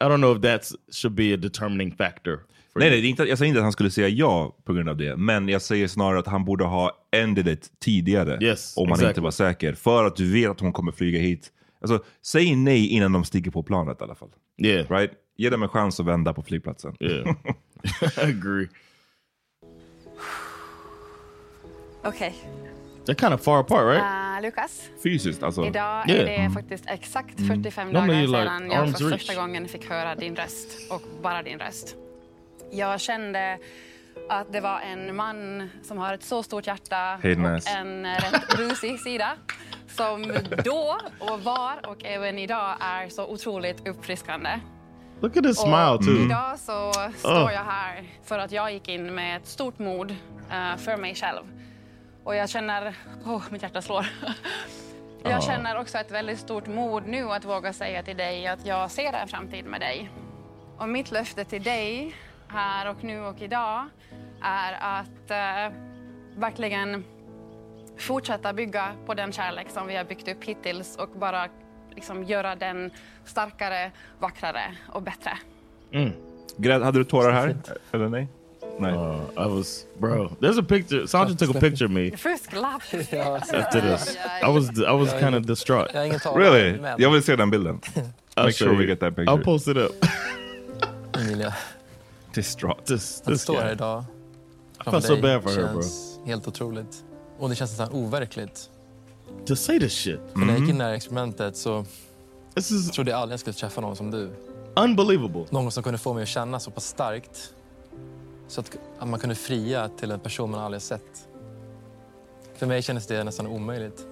I don't know if that should be a determining factor. Nej, nej, inte, jag säger inte att han skulle säga ja på grund av det. Men jag säger snarare att han borde ha ended it tidigare. Yes, om man exactly. inte var säker. För att du vet att hon kommer flyga hit. Alltså, säg nej innan de stiger på planet i alla fall. Yeah. Right? Ge dem en chans att vända på flygplatsen. Yeah. [LAUGHS] [LAUGHS] I agree. Okej. They're kind of far apart, right? Eh, Lukas, Fysiskt alltså. idag Yeah. är det Mm. faktiskt exakt 45 Normally dagar like sedan jag arm's för reach. första gången fick höra din röst och bara din röst. Jag kände att det var en man som har ett så stort hjärta Hey, och nice. en rätt busig sida som då och var och även idag är så otroligt uppfriskande. Look at Och smile too. Idag så står Oh. jag här för att jag gick in med ett stort mod eh, för mig själv. Och jag känner... Oh, mitt hjärta slår. [LAUGHS] jag Ja. känner också ett väldigt stort mod nu att våga säga till dig att jag ser en framtid med dig. Och mitt löfte till dig här och nu och idag är att eh, verkligen fortsätta bygga på den kärlek som vi har byggt upp hittills och bara liksom göra den starkare, vackrare och bättre. Mm. Grät, hade du tårar här? Eller nej? Nej. Uh, I was, bro. There's a picture. Sandra took a picture of me First glapp. after this. I was, I was kind of distraught. Really? Jag vill se den bilden. [LAUGHS] Make sure we get that picture. I'll post it up. [LAUGHS] Emilia, [LAUGHS] Distraught. This, this stå här idag I felt so bad for her, bro. helt otroligt. Och det känns nästan overkligt. To say this shit. För när jag gick in i det här experimentet så trodde jag aldrig jag skulle träffa någon som du. Unbelievable. Någon som kunde få mig att känna så pass starkt så att, att man kunde fria till en person man aldrig sett. För mig kändes det nästan omöjligt.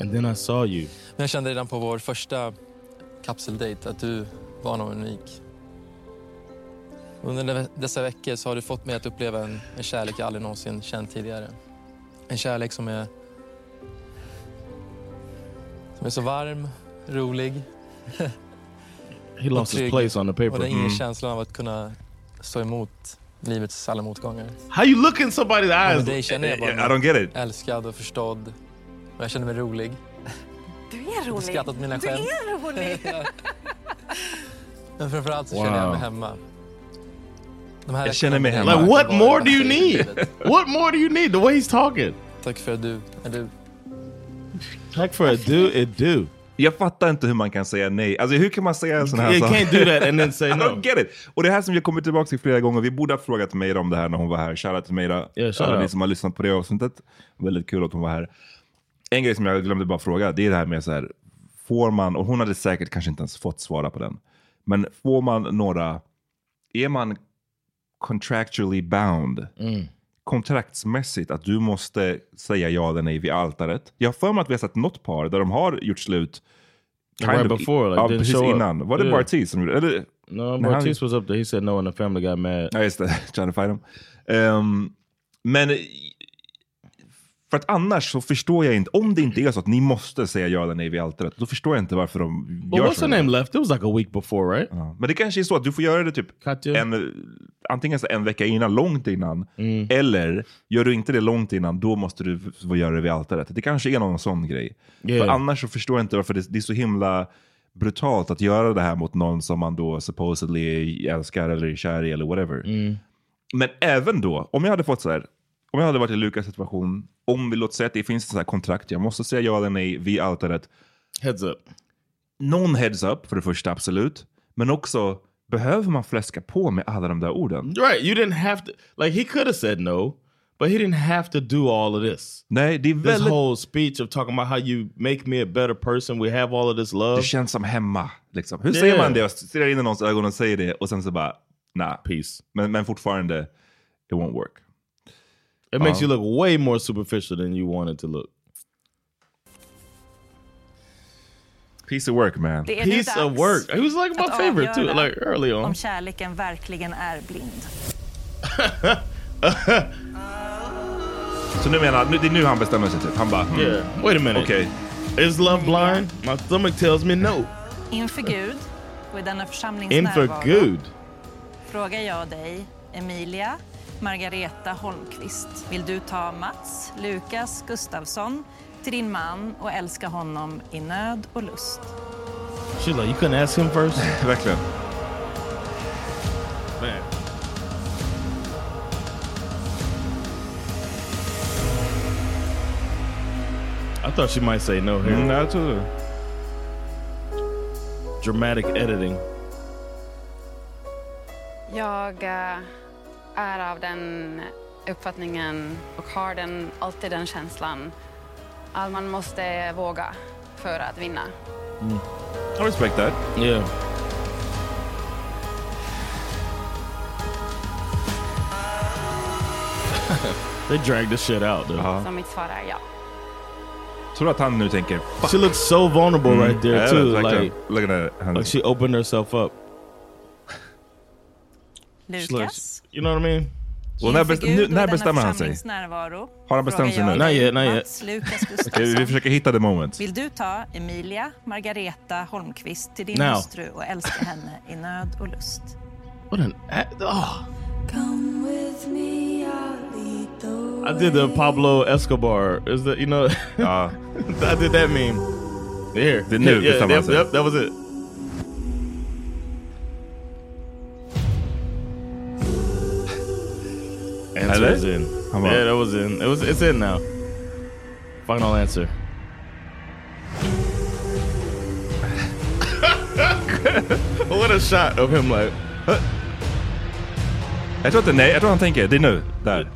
And then I saw you. Men jag kände redan på vår första kapseldejt att du var någon unik. Under dessa veckor så har du fått mig att uppleva en, en kärlek jag aldrig någonsin känt tidigare. En kärlek som är, som är så varm, rolig. [LAUGHS] He lost his place on the paper. Och den inger Mm. känslan av att kunna stå emot livets alla motgångar. How you look in somebody's eyes? med dig känner jag bara I don't get it. älskad och förstådd. Och jag känner mig rolig. Du är rolig. skrattat åt mina du skämt. är rolig. [LAUGHS] Men framförallt så Wow. känner jag mig hemma. De här Jag känner mig hemma. Like what more do you need? What more do you need? The way he's talking. Tack för att du är du. Tack för att du är du. Jag fattar inte hur man kan säga nej. Alltså hur kan man säga en sån här You sak? can't do that and then say [LAUGHS] I no. don't get it. Och det här som jag kommer tillbaka till flera gånger. Vi borde ha frågat Meira om det här när hon var här. Shoutout till Meira. Yeah, shout Alla ni som har lyssnat på det avsnittet. Väldigt kul att hon var här. En grej som jag glömde bara fråga. Det är det här med så här. Får man, och hon hade säkert kanske inte ens fått svara på den. Men får man några, är man contractually bound? Mm. Kontraktsmässigt att du måste säga ja eller nej vid altaret. Jag har för mig att vi har sett något par där de har gjort slut Right before, like, ja, didn't precis up. innan. Var det Yeah. Bartiz som gjorde eller, No, när han- Bartiz was up there. He said no and the family got mad. Ja, just det. [LAUGHS] Trying to fight him. Ehm, men för att annars så förstår jag inte, om det inte är så att ni måste säga ja eller nej vid altaret, då förstår jag inte varför de But gör what's så. her name left? It was like a week before, right? Ja. Men det kanske är så att du får göra det typ en, antingen så en vecka innan, långt innan, Mm. eller gör du inte det långt innan, då måste du få göra det vid altaret. Det kanske är någon sån grej. Yeah. För annars så förstår jag inte varför det, det är så himla brutalt att göra det här mot någon som man då supposedly älskar eller är kär i eller whatever. Mm. Men även då, om jag hade fått så här, om jag hade varit i Lukas situation, om vi låt säga att det finns ett här kontrakt, jag måste säga ja eller nej vid altaret. Heads up. någon heads up för det första, absolut. Men också, behöver man fläska på med alla de där orden? Right, you didn't have to. Like he could have said no, but he didn't have to do all of this. Nej, det är This väldigt... whole speech of talking about how you make me a better person, we have all of this love. Det känns som hemma. Liksom. Hur Yeah. säger man det? Jag stirrar in i någons ögon och säger det och sen så bara, nah. Peace. Men, men fortfarande, it won't work. It makes Ja. you look way more superficial than you wanted to look. Piece of work man. Det är nu Piece of dags work. He was like my favorite too, like early on. Om kärleken verkligen är blind. [LAUGHS] Så nu menar nu, det är nu han bestämmer sig typ. Han bara, hmm. Yeah. Wait a minute. Okej. Is love blind? My stomach tells me no. Inför Gud och i denna församlings Inför närvaro Gud. frågar jag dig, Emilia Margareta Holmqvist. Vill du ta Mats Lukas Gustafsson till din man och älska honom i nöd och lust? She's like, you couldn't ask him first? [LAUGHS] Verkligen. Man. I thought she might say no here. Mm, jag tror det. Dramatic editing. Jag eh, är av den uppfattningen och har den, alltid den känslan att man måste våga för att vinna. I respect that. Yeah. [LAUGHS] They dragged this shit out though. Så mitt svar är ja. Tror att han nu tänker, fuck. She looks so vulnerable Mm. right there Ja, too. verkligen. Like, Look at that. like she opened herself up. Lukas, you know what I mean? Och när, best, nu, när bestämmer han sig? närvaro Har han bestämt sig nu? not yet. Mats Lukas [LAUGHS] Okej, vi försöker hitta the moment. Vill du ta Emilia Margareta Holmqvist till din Now. hustru och älska henne i nöd och lust? What an. Oh. I did the Pablo Escobar. Is that you know? Ja. I did that meme. Here. Det är nu, yeah, bestämmer han yep, sig. yep, that was it. Answer Eller? is in. Han bara- Yeah, that was in. It was. It's in now. Final answer. [LAUGHS] what a shot of him like. Jag tror inte, nej, jag tror han tänker, det är nu. Där.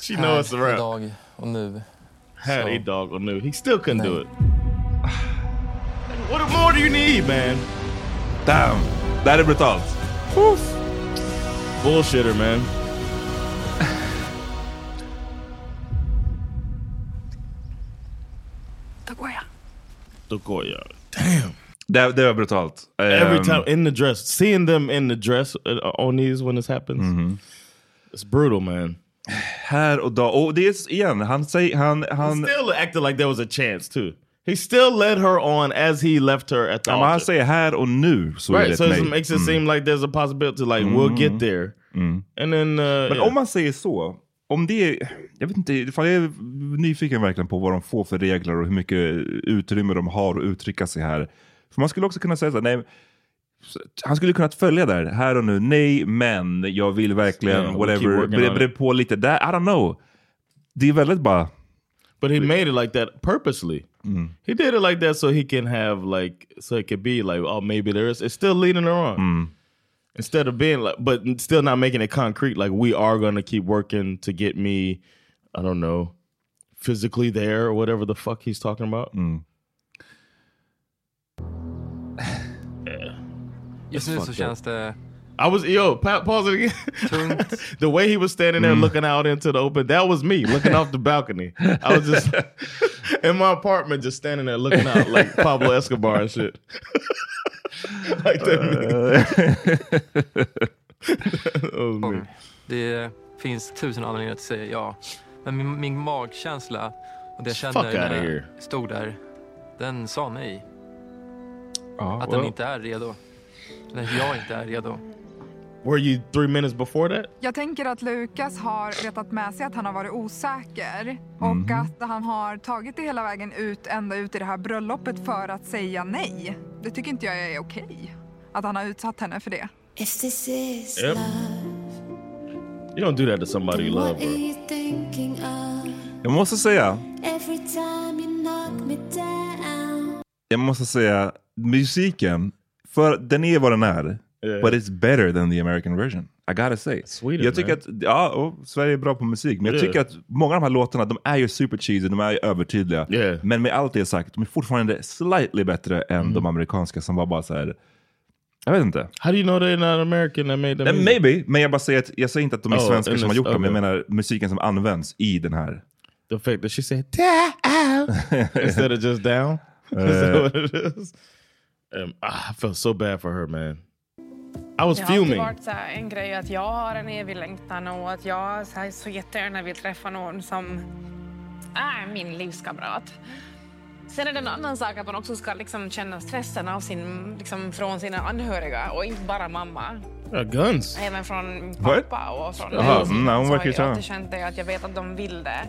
She knows it's a wrap. Idag och nu. Had Så- a dog or knew. He still couldn't do it. [SIGHS] What more do you need, man? Damn! Det här är brutalt. Bullshitter, man. Då går jag. Då går jag. Damn. Det, det var brutalt. Every Ehm, time in the dress, seeing them in the dress uh, on these when this happens, Mm-hmm. it's brutal, man. Här och då. Och det är igen, han säger, han, He han, still acted like there was a chance too. He still led her on as he left her at the ja, men han altar. säger här och nu så är Right, so ett it makes it Mm. seem like there's a possibility, like we'll get there, and then. Uh, Men yeah. om man säger så, om det är, jag vet inte, jag är nyfiken verkligen på vad de får för regler och hur mycket utrymme de har att uttrycka sig här. För man skulle också kunna säga så här, nej, han skulle kunnat följa där, här och nu, nej men jag vill verkligen, Yeah, whatever, bre, bre på lite där, I don't know. Det är väldigt bara, But he made it like that purposely. Mm. He did it like that so he can have like so it could be like oh maybe there's it's still leading her on Mm. instead of being like but still not making it concrete like we are going to keep working to get me I don't know physically there or whatever the fuck he's talking about. Mm. [SIGHS] yeah. Just nu så känns det I was yo pa- pause it again. [LAUGHS] the way he was standing there Mm. looking out into the open, that was me looking off the balcony. I was just [LAUGHS] in my apartment, just standing there looking out like [LAUGHS] Pablo Escobar and shit. like that. that was me. Det finns tusen anledningar att säga ja. Men min, min magkänsla och det jag kände när here. jag stod där, den sa nej. Ja, att den well. inte är redo. Att jag inte är redo. Were you three minutes before that? Jag tänker att Lukas har vetat med sig att han har varit osäker och Mhm. att han har tagit det hela vägen ut, ända ut i det här bröllopet för att säga nej. Det tycker inte jag är okej. Att han har utsatt henne för det. Yep. You don't do that to somebody you love, bro. Jag måste säga, Every time you knock me down. jag måste säga, musiken, för den är vad den är. Yeah. But it's better than the American version. I gotta say. Sweden, jag tycker man. att, ja, och Sverige är bra på musik, men jag Yeah. tycker att många av de här låtarna, de är ju super cheesy, de är övertydliga. Yeah. Men med allt det sagt, de är fortfarande slightly bättre än Mm. de amerikanska som var bara så här. jag vet inte. How do you know they're not American that made them? Eh? Maybe, men jag bara säger att jag säger inte att de är Oh, svenskar som har gjort dem, jag okay. menar musiken som används i den här. The fact that she said down [LAUGHS] instead of just down. [LAUGHS] Is that Uh, what it is? Um, ah, I felt so bad for her, man. I was Det har alltid fuming. varit så här, en grej att jag har en evig längtan och att jag så, här, så jättegärna vill träffa någon som är min livskamrat. Sen är det en annan sak att man också ska liksom känna stressen av sin, liksom, från sina anhöriga och inte bara mamma. Yeah, guns. Även från What? pappa och från Jaha, mig. mm, nej, hon så verkar har ju jag alltid känt det att jag vet att de vill det.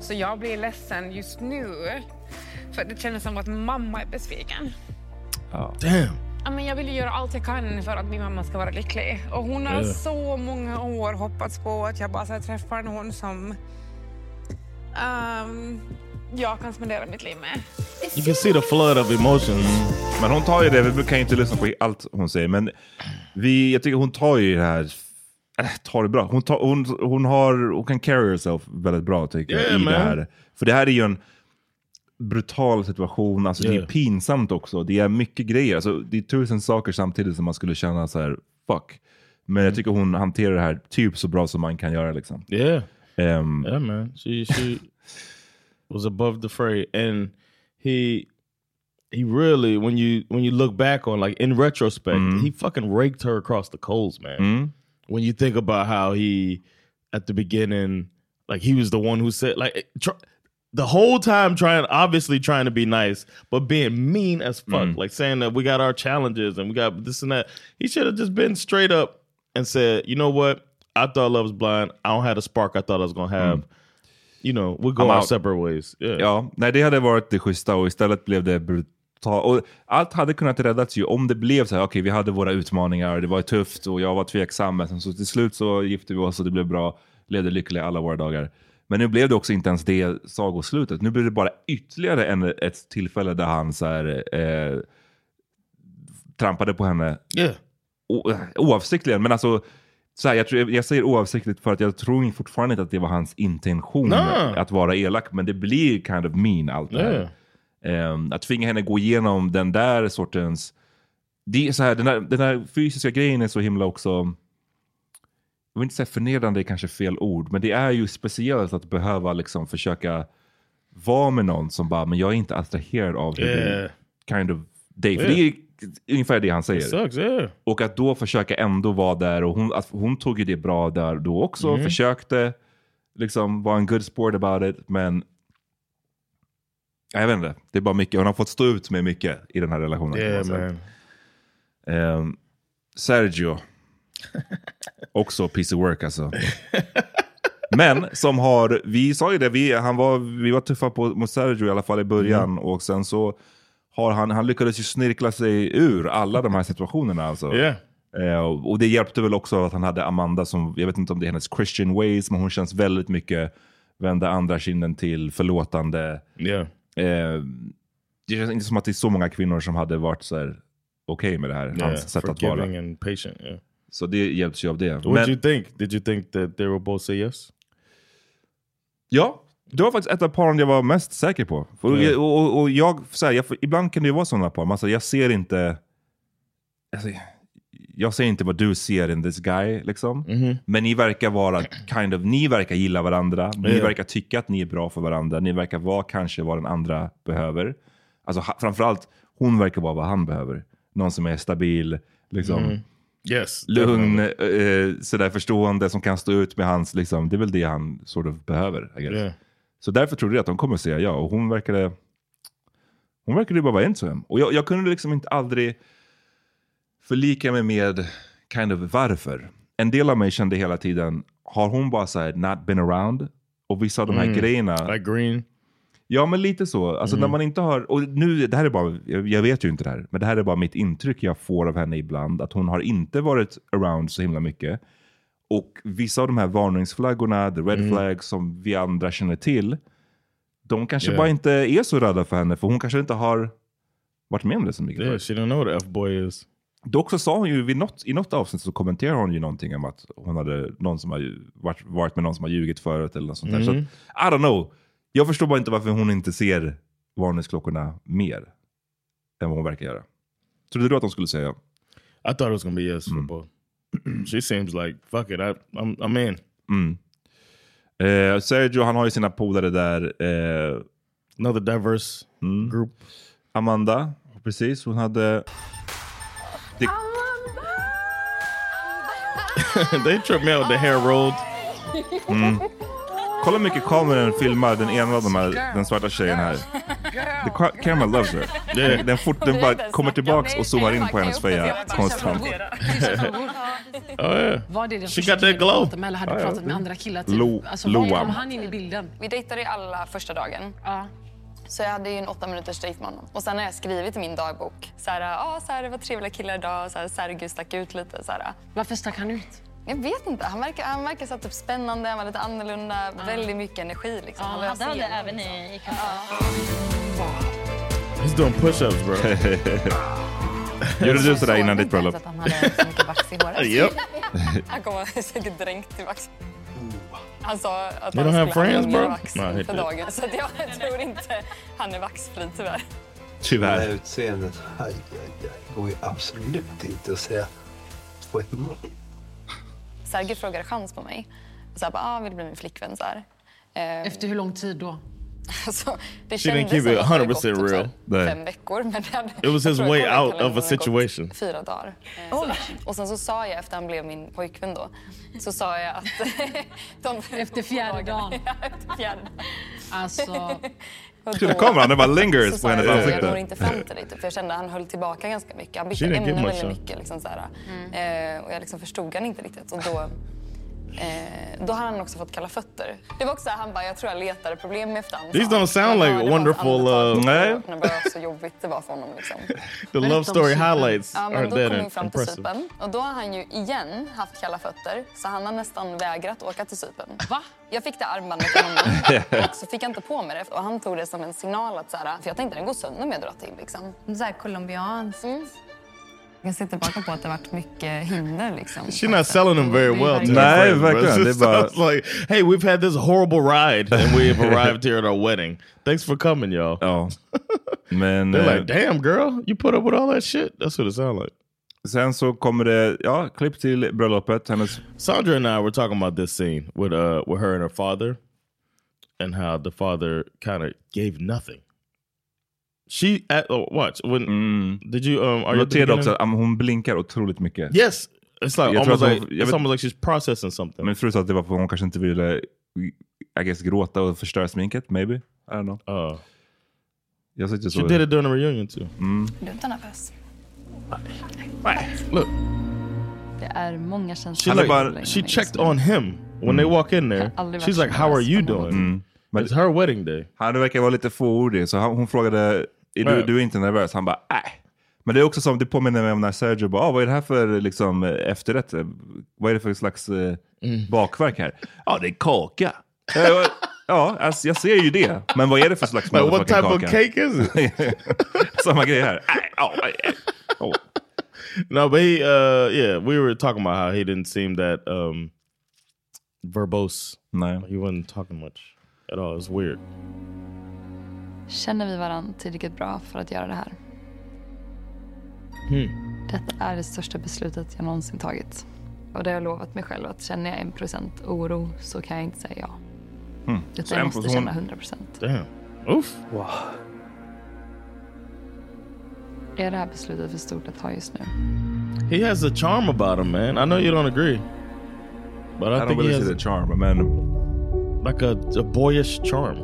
Så jag blir ledsen just nu. För det känns som att mamma är besviken. Damn. Ja, men jag vill ju göra allt jag kan för att min mamma ska vara lycklig. Och hon har Ja. så många år hoppats på att jag bara ska träffa någon som ehm, jag kan spendera mitt liv med. You can see the flood of emotions. Men hon tar ju det, vi kan ju inte lyssna på allt hon säger, men vi, jag tycker hon tar ju det här, äh, tar det bra. Hon, tar, hon, hon, har, hon kan carry herself väldigt bra tycker Yeah, jag i man. det här. För det här är ju en brutal situation, alltså det Yeah. är pinsamt också. Det är mycket grejer, alltså, det är tusen saker samtidigt som man skulle känna så här, fuck. Men Mm. jag tycker hon hanterar det här typ så bra som man kan göra liksom. Yeah. Ehm, Yeah, man. She she was above the fray, and he he really when you when you look back on like in retrospect, he fucking raked her across the coals, man. Mm. When you think about how he at the beginning, like he was the one who said like tr- the whole time trying, obviously trying to be nice, but being mean as fuck, Mm. like saying that we got our challenges and we got this and that. He should have just been straight up and said, you know what? I thought love was blind. I don't have the spark I thought I was gonna have. You know, we'll go I'm our out. separate ways. Yeah. Ja, nej det hade varit det schyssta och istället blev det brutalt. Och allt hade kunnat räddas ju om det blev så här, okej vi hade våra utmaningar, det var tufft och jag var tveksam, men så till slut så gifte vi oss och det blev bra, levde lyckliga alla våra dagar. Men nu blev det också inte ens det sagoslutet, nu blev det bara ytterligare en, ett tillfälle där han så här, eh, trampade på henne. Yeah. O, oavsiktligen, men alltså så här, jag, tror, jag säger oavsiktligt för att jag tror fortfarande inte att det var hans intention Nej. att vara elak, men det blir kind of mean allt det här. Ehm, att tvinga henne gå igenom den där sortens... Det är så här, den, där, den där fysiska grejen är så himla också... Jag vill inte säga förnedrande är kanske fel ord, men det är ju speciellt att behöva liksom försöka vara med någon som bara, men jag är inte attraherad av hur Yeah. du kind of dig. För Yeah. det är ungefär det han säger. Sucks, yeah. Och att då försöka ändå vara där, och hon, hon tog ju det bra där då också, Mhm. försökte liksom vara en good sport about it, men jag vet inte, det är bara mycket, hon har fått stå ut med mycket i den här relationen. Yeah, man. Ehm, Sergio, [LAUGHS] också piece of work alltså. Men som har, vi sa ju det, vi, han var, vi var tuffa på, mot Sergio i alla fall i början Mm. och sen så har han, han lyckades ju snirkla sig ur alla de här situationerna alltså. Yeah. Eh, och det hjälpte väl också att han hade Amanda som, jag vet inte om det är hennes Christian ways, men hon känns väldigt mycket vända andra kinden till, förlåtande. Yeah. Eh, det känns inte som att det är så många kvinnor som hade varit så här okej med det här, Yeah, hans sätt att vara. and patient. Yeah. Så det hjälps ju av det. What did you think? Did you think that they were both say yes? Ja, det var faktiskt ett av paren jag var mest säker på. För, Ja. och, och, och jag, så här, jag, ibland kan det ju vara sådana par, men alltså, jag ser inte... Alltså, jag ser inte vad du ser in this guy, liksom. Men ni verkar vara kind of, ni verkar gilla varandra, ni verkar tycka att ni är bra för varandra, ni verkar vara kanske vad den andra behöver. Alltså framförallt, hon verkar vara vad han behöver. Någon som är stabil, liksom. Mhm. Yes. Lugn, eh, sådär förstående, som kan stå ut med hans, liksom, det är väl det han sort of behöver. Yeah. Så därför trodde jag att de kommer säga ja, och hon verkade, hon verkade bara vara into him. Och jag, jag kunde liksom inte aldrig förlika mig med kind of varför. En del av mig kände hela tiden, har hon bara så här not been around? Och vissa av de här Mm. grejerna. Like green? Ja, men lite så. Alltså Mm. när man inte har, och nu, det här är bara, jag, jag vet ju inte det här, men det här är bara mitt intryck jag får av henne ibland, att hon har inte varit around så himla mycket. Och vissa av de här varningsflaggorna, the red Mm. flags som vi andra känner till, de kanske Yeah. bara inte är så rädda för henne, för hon kanske inte har varit med om det så mycket. Yeah, she don't know what F-boy is. Dock så sa hon ju vid något, i något avsnitt så kommenterade hon ju någonting om att hon hade någon som har varit, varit med någon som har ljugit förut eller något sånt där. Så Mhm. att, I don't know. Jag förstår bara inte varför hon inte ser varningsklockorna mer än vad hon verkar göra. Trodde du att de skulle säga? I thought it was gonna be yes for both. she seems like fuck it. I, I'm I'm in. Mm. Eh, Sergio han har ju sina polare där. Eh, Another diverse group. Amanda, precis. Hon hade... Det, [LAUGHS] they tripped me out with the hair rolled. mm. [LAUGHS] Kolla hur mycket kameran filmar den ena av de här, den svarta tjejen här. The ca- camera loves her. Den, fort, den bara kommer tillbaks och zoomar in på hennes feja konstant. Var det den She första killen du pratade med eller hade du pratat med andra killar? Typ? Alltså, var kom han in i bilden? Vi dejtade ju alla första dagen. Så jag hade ju en åtta minuters dejt med honom. Och sen har jag skrivit i min dagbok så här, ah, så här, det var trevliga killar idag, så här, stack ut lite. Så här. Varför stack han ut? Jag vet inte. Han verkar, han verkar så typ spännande, han var lite annorlunda, väldigt mycket energi. Liksom. Ja, var hade han det även i, i He's doing push-ups bro. [LAUGHS] Gjorde du sådär innan ditt bröllop? Att han hade så mycket vax i håret. Yep. [LAUGHS] Han kommer [LAUGHS] säkert dränkt i vax. Han sa att You han skulle bro? vax No, för dagen. Så jag tror inte han är vaxfri tyvärr. Tyvärr. Det här utseendet, aj, aj, aj, går ju absolut inte att säga på ett mål. Sergej frågade chans på mig. Och så här, bara, ah, vill du bli min flickvän? Så här. Eh, Efter hur lång tid då? [LAUGHS] Alltså, det She didn't kändes keep som it att det hade 100% gått typ real. Nej. fem veckor. Men det hade, It was his [LAUGHS] way out of a gått situation. Fyra dagar. Eh, så. Och sen så sa jag efter han blev min pojkvän då, så sa jag att... [LAUGHS] de, Efter fjärde dagen? ja, efter fjärde Alltså... Kameran, den bara lingers på hennes ansikte. Jag når inte fram till dig, typ, för jag kände att han höll tillbaka ganska mycket. Han bytte much, väldigt mycket. Liksom, så här. Eh, och jag liksom förstod han inte riktigt. Och då, eh, då har han också fått kalla fötter. Det var också han bara, jag tror jag letade problem med efterhand. These don't sound like hörde wonderful, uh, Nej. [LAUGHS] Det var så jobbigt det var för honom. Liksom. [LAUGHS] The love story highlights Ja, men då kom vi fram till. Cypern och då har han ju igen haft kalla fötter så han har nästan vägrat åka till Cypern. Va? Jag fick det armbandet av honom [LAUGHS] och så fick jag inte på mig det och han tog det som en signal att så här, för jag tänkte den går sönder om jag drar till liksom. Så här colombianskt. Jag ser tillbaka på att det varit mycket hinder liksom. She's not selling them very well. Nej, verkligen. Det bara- like, hey, we've had this horrible ride and we've arrived here at our wedding. Thanks for coming, y'all. Ja. Men... They're eh, like, damn girl, you put up with all that shit. That's what it sounds like. Sen så kommer det, ja, klipp till bröllopet. Hennes... Sandra and I were talking about this scene with uh with her and her father, and how the father kind of gave nothing. She at oh, watch when did you um are you the Noterade också att um, hon blinkar otroligt mycket. Yes, it's like Jag tror almost like hon- jag it's vet- almost like she's processing something. Min fru sa att det var för att hon kanske inte ville I guess, gråta och förstöra sminket, maybe. I don't know. Uh, jag så... She did it during the reunion too. Mm. Du är inte nervös? Look, Det är många she känslor. like som she checked on him when they walk in there. She's like, "How are you doing?" Mm. Men It's her wedding day. Han verkar vara lite fåordig, så han, hon frågade är du, du är inte nervös? Han bara äh. Men det är också som, det påminner mig om när Sergio bara, ah, vad är det här för liksom, eh, efterrätt? Vad är det för slags eh, bakverk här? Ja, det är kaka. Eh, ja, alltså, jag ser ju det. Men vad är det för slags Like, what type of kaka? cake is it? [LAUGHS] Samma grej här. Äh, oh. No, but he, uh, yeah, we were talking about how he didn't seem that um, verbose. No, he wasn't talking much at all. It's weird. Känner vi varandra tillräckligt bra för att göra det här? Hmm. Detta är det största beslutet jag någonsin tagit. Och det har jag lovat mig själv att känner jag en procent oro så kan jag inte säga ja. Hmm. Utan Så jag en måste känna 100 procent. Damn. Oof. Wow. Är det här beslutet för stort att ta just nu? He has a charm about him, man. I know you don't agree, but I, I don't think really he has see the charm, men like a, a boyish charm,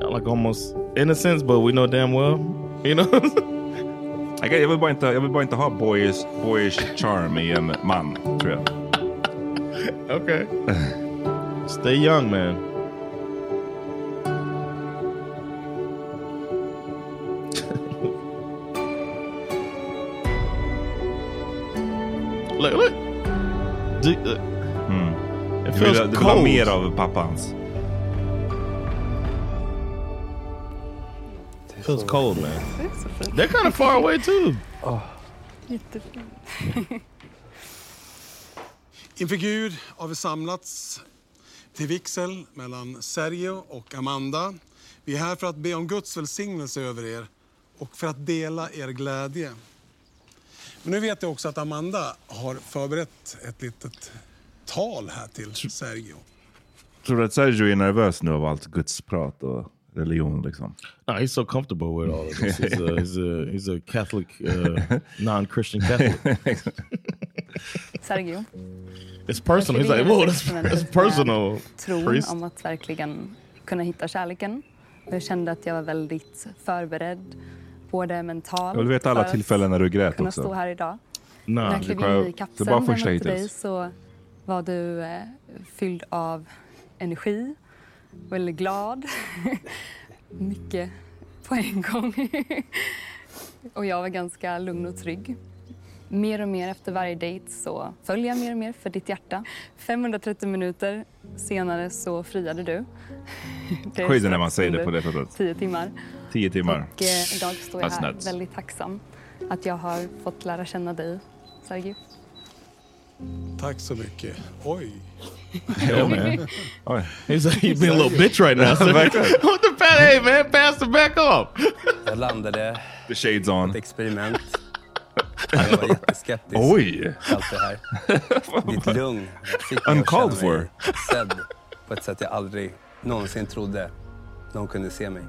like almost innocence, but we know damn well, you know. [LAUGHS] I guess, jag, vill bara inte, jag vill bara inte ha boyish, boyish charm i en man, tror jag. [LAUGHS] okay. [LAUGHS] Stay young, man. look, look. Do, uh. It Du feels du vill ha mer av pappans. Feels cold man. Det. They're kind of far away too. Jättefint. [LAUGHS] Inför Gud har vi samlats till vigsel mellan Sergio och Amanda. Vi är här för att be om Guds välsignelse över er och för att dela er glädje. Men nu vet jag också att Amanda har förberett ett litet tal här till Sergio. Tror du att Sergio är nervös nu av allt gudsprat och religion liksom? No, he's so comfortable with all of this. He's a, he's a, he's a Catholic, uh, [LAUGHS] non-Christian Catholic. [LAUGHS] Sergio. It's personal. He's like, whoa, that's, that's personal. Tron Priest. om att verkligen kunna hitta kärleken. Jag kände att jag var väldigt förberedd, både mentalt Jag vill veta alla tillfällen när du grät kunna också. stå här idag. Nej, när jag det klev in i det är kapseln bara när jag första mötte dig hittills. så var du eh, fylld av energi, väldigt glad. [LAUGHS] Mycket på en gång. [LAUGHS] och jag var ganska lugn och trygg. Mer och mer efter varje dejt så föll jag mer och mer för ditt hjärta. 530 minuter senare så friade du. [LAUGHS] Det Crazy när man säger det på det sättet. 10 timmar. Tio timmar. Och eh, idag står jag här väldigt tacksam att jag har fått lära känna dig, Sergio. Tack så mycket. Oj. [LAUGHS] Yeah, man. Oj. He's like, you're being a little bitch right now. [LAUGHS] [LAUGHS] What the fat? Hey man, pass the back off. Jag landade The shades on. ett experiment. Jag var jätteskeptisk Oj. allt det här. Ditt lugn Uncalled for. sedd på ett sätt jag aldrig någonsin trodde någon kunde se mig.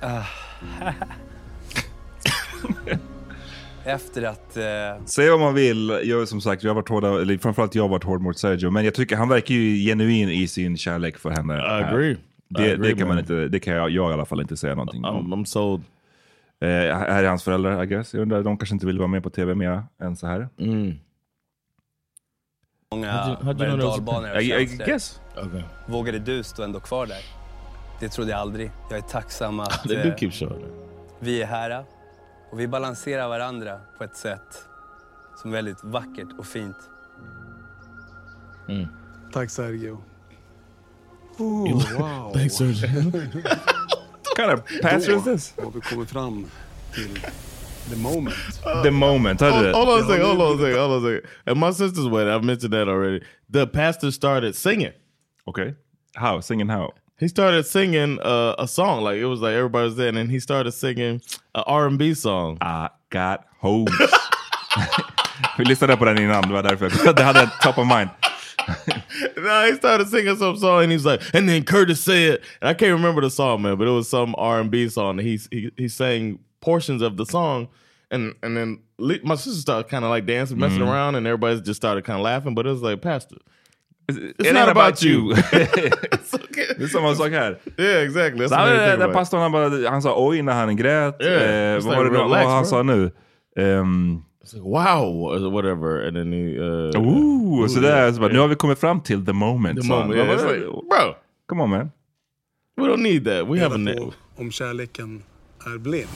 Ah. Efter att... Eh, Säg vad man vill. Jag, som sagt, jag har varit hårda, eller framförallt jag har varit hård mot Sergio. Men jag tycker han verkar ju genuin i sin kärlek för henne. I agree. I Det, agree, det kan man man. inte, det kan jag, jag i alla fall inte säga någonting om. I'm sold. Eh, här är hans föräldrar, I guess. Jag undrar, de kanske inte vill vara med på tv mer än så här. många How'd you- how'd you berg och dalbanor I- och I känslor. guess. Okay. Vågade du stå ändå kvar där? Det trodde jag aldrig. Jag är tacksam att They do keep showing vi är här och vi balanserar varandra på ett sätt som är väldigt vackert och fint. Tack Sergio. Oh, wow. Thanks, Sergio. [LAUGHS] kind of pastor Då is this? har vi kommit fram till the moment. The moment, hörde Hold, du? hold on a second, hold on a second, hold on a second. At my sister's wedding, I've mentioned that already. The pastor started singing. Okay. How? Singing how? He started singing uh, a song, like it was like everybody was there, and he started singing a R&B song. I got hoes. Vi lyssnade på den innan, det var därför det hade top of mind. [LAUGHS] no, he started singing some song, and he's like, and then Curtis said, and I can't remember the song, man, but it was some R and B song. He he he sang portions of the song, and and then my sister started kind of like dancing, messing Mhm. around, and everybody just started kind of laughing. But it was like, Pastor, it's, It not about you. [LAUGHS] det är samma sak här. [LAUGHS] yeah, exactly. That's Så han, about. pastorn han, bara, han sa oj när han grät. Yeah, eh, vad var det relax, han bro. sa nu? Um, like, wow, whatever, and then he. Uh, Ooh, så där, yeah, så bara, nu har vi kommit fram till the moment. The moment, yeah, vad- like, bro, Come on man. we don't need that. We have a på om kärleken är blind.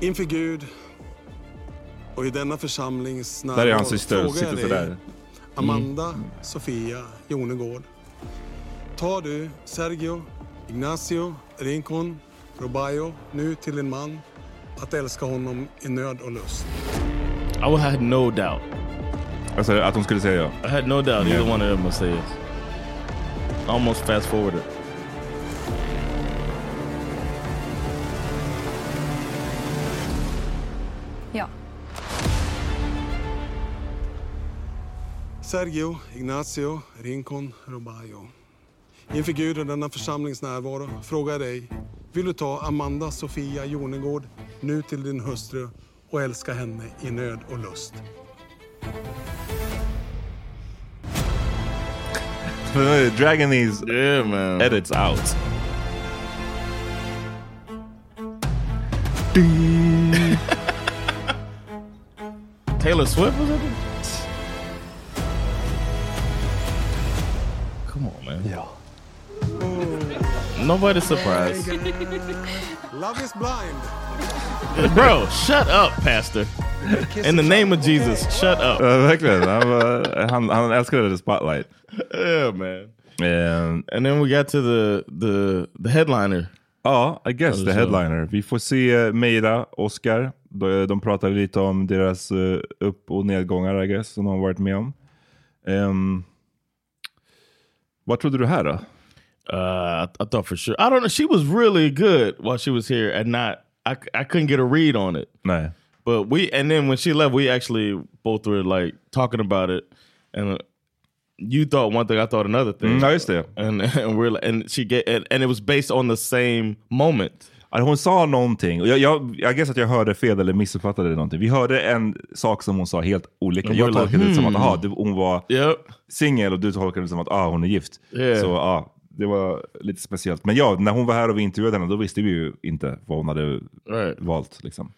Inför Gud och i denna församlings Där är hans syster, sitter dig, sådär. Amanda, Sofia, Jonegård. Tar du Sergio, Ignacio, Rincon, Robayo nu till din man att älska honom i nöd och lust? I would had no doubt. Alltså att hon skulle säga ja. I had no doubt Yeah. either one of them would say yes. I almost fast forwarded. Sergio, Ignacio, Rincon, Robayo. Inför Gud och denna församlings närvaro frågar jag dig. Vill du ta Amanda Sofia Jonegård nu till din hustru och älska henne i nöd och lust? [LAUGHS] Dragging these yeah, man. edits out. [LAUGHS] Taylor Swift was it? Ja. Nobody's surprised. Love is blind. Bro, shut up, Pastor. In the name of Jesus, shut up. Verkligen. Han, han, han älskade the spotlight. Yeah, man. And then we got to the, the, the headliner. Ja, I guess Eller the headliner. Vi får se eh, Meira, Oscar. De, de pratar lite om deras eh, upp och nedgångar I guess, som de har varit med om. Um, vad trodde du här då? Uh, I, I thought for sure. I don't know. She was really good while she was here, and not. I, I couldn't get a read on it. Nej. But we and then when she left, we actually both were like talking about it, and uh, you thought one thing, I thought another thing. Mm, ja, just det. And [LAUGHS] and we're like- and she get and, and it was based on the same moment. Ja, Hon sa någonting, och jag, jag, jag guess att jag hörde fel eller missuppfattade någonting. Vi hörde en sak som hon sa helt olika. Jag tolkade det som att hmm. aha, det, hon var singel och du tolkade det som att ah, hon är gift. Yeah. Så ja, det var lite speciellt. Men ja, när hon var här och vi intervjuade henne, då visste vi ju inte vad hon hade valt. Liksom.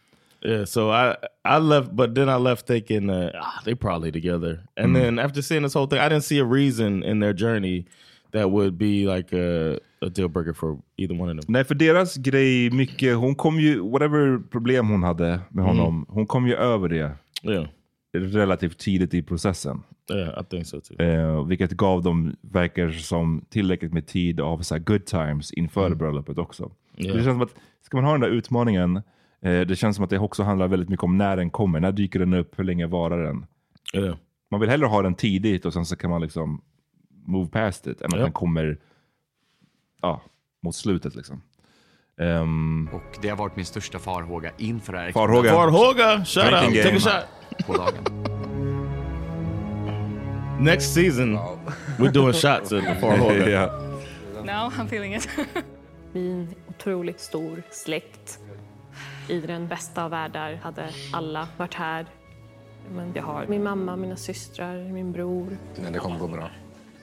Yeah, so I I left, but then I left thinking uh, ah, they probably together. And Mm. then after seeing this whole thing, I didn't see a reason in their journey that would be like a, a deal breaker for either one of them. Nej, för deras grej, mycket, hon kom ju, whatever problem hon hade med Mm. honom, hon kom ju över det Yeah. relativt tidigt i processen. Yeah, I think so too. Eh, vilket gav dem, verkar som, tillräckligt med tid av så good times inför Mm. bröllopet också. Yeah. Det känns som att, ska man ha den där utmaningen, eh, det känns som att det också handlar väldigt mycket om när den kommer. När dyker den upp? Hur länge varar den? Yeah. Man vill hellre ha den tidigt och sen så kan man liksom move past it, än att den kommer ja, mot slutet. Liksom. Ehm, Och det har varit min största farhåga inför det här. Farhåga. Farhåga, shout out, take a shot. På dagen. Next season, we're doing shots the Farhåga. [LAUGHS] Ja. No, I'm feeling it. [LAUGHS] Min otroligt stor släkt. I den bästa av världar hade alla varit här. Men jag har min mamma, mina systrar, min bror. Men det kommer gå bra.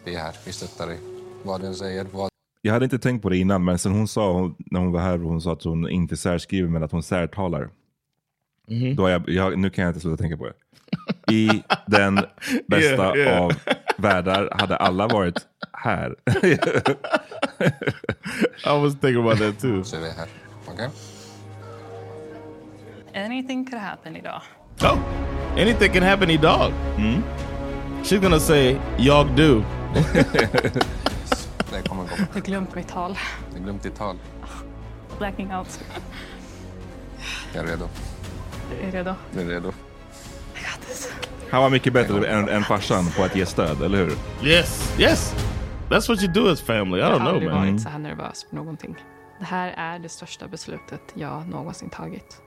Vi är här, vi stöttar dig. Vad du än säger, vad Jag hade inte tänkt på det innan, men sen hon sa, när hon var här, hon sa att hon inte särskriver, men att hon särtalar. Då har jag, jag, nu kan jag inte sluta tänka på det. I [LAUGHS] den bästa Yeah, yeah. av världar hade alla varit här. I was thinking about that too. Så är vi här. Okej? Anything could happen idag. Oh, anything can happen, dog. She's gonna say, "Jag du." [LAUGHS] Det kommer gå. Jag har glömt mitt tal. Du har glömt ditt tal. Blacking out. Jag är redo. Är du redo? Du är redo. Han var mycket bättre än, än farsan på att ge stöd, eller hur? Yes, yes. That's what you do as family. I Jag don't har know, aldrig man. varit så här nervös för någonting. Det här är det största beslutet jag någonsin tagit.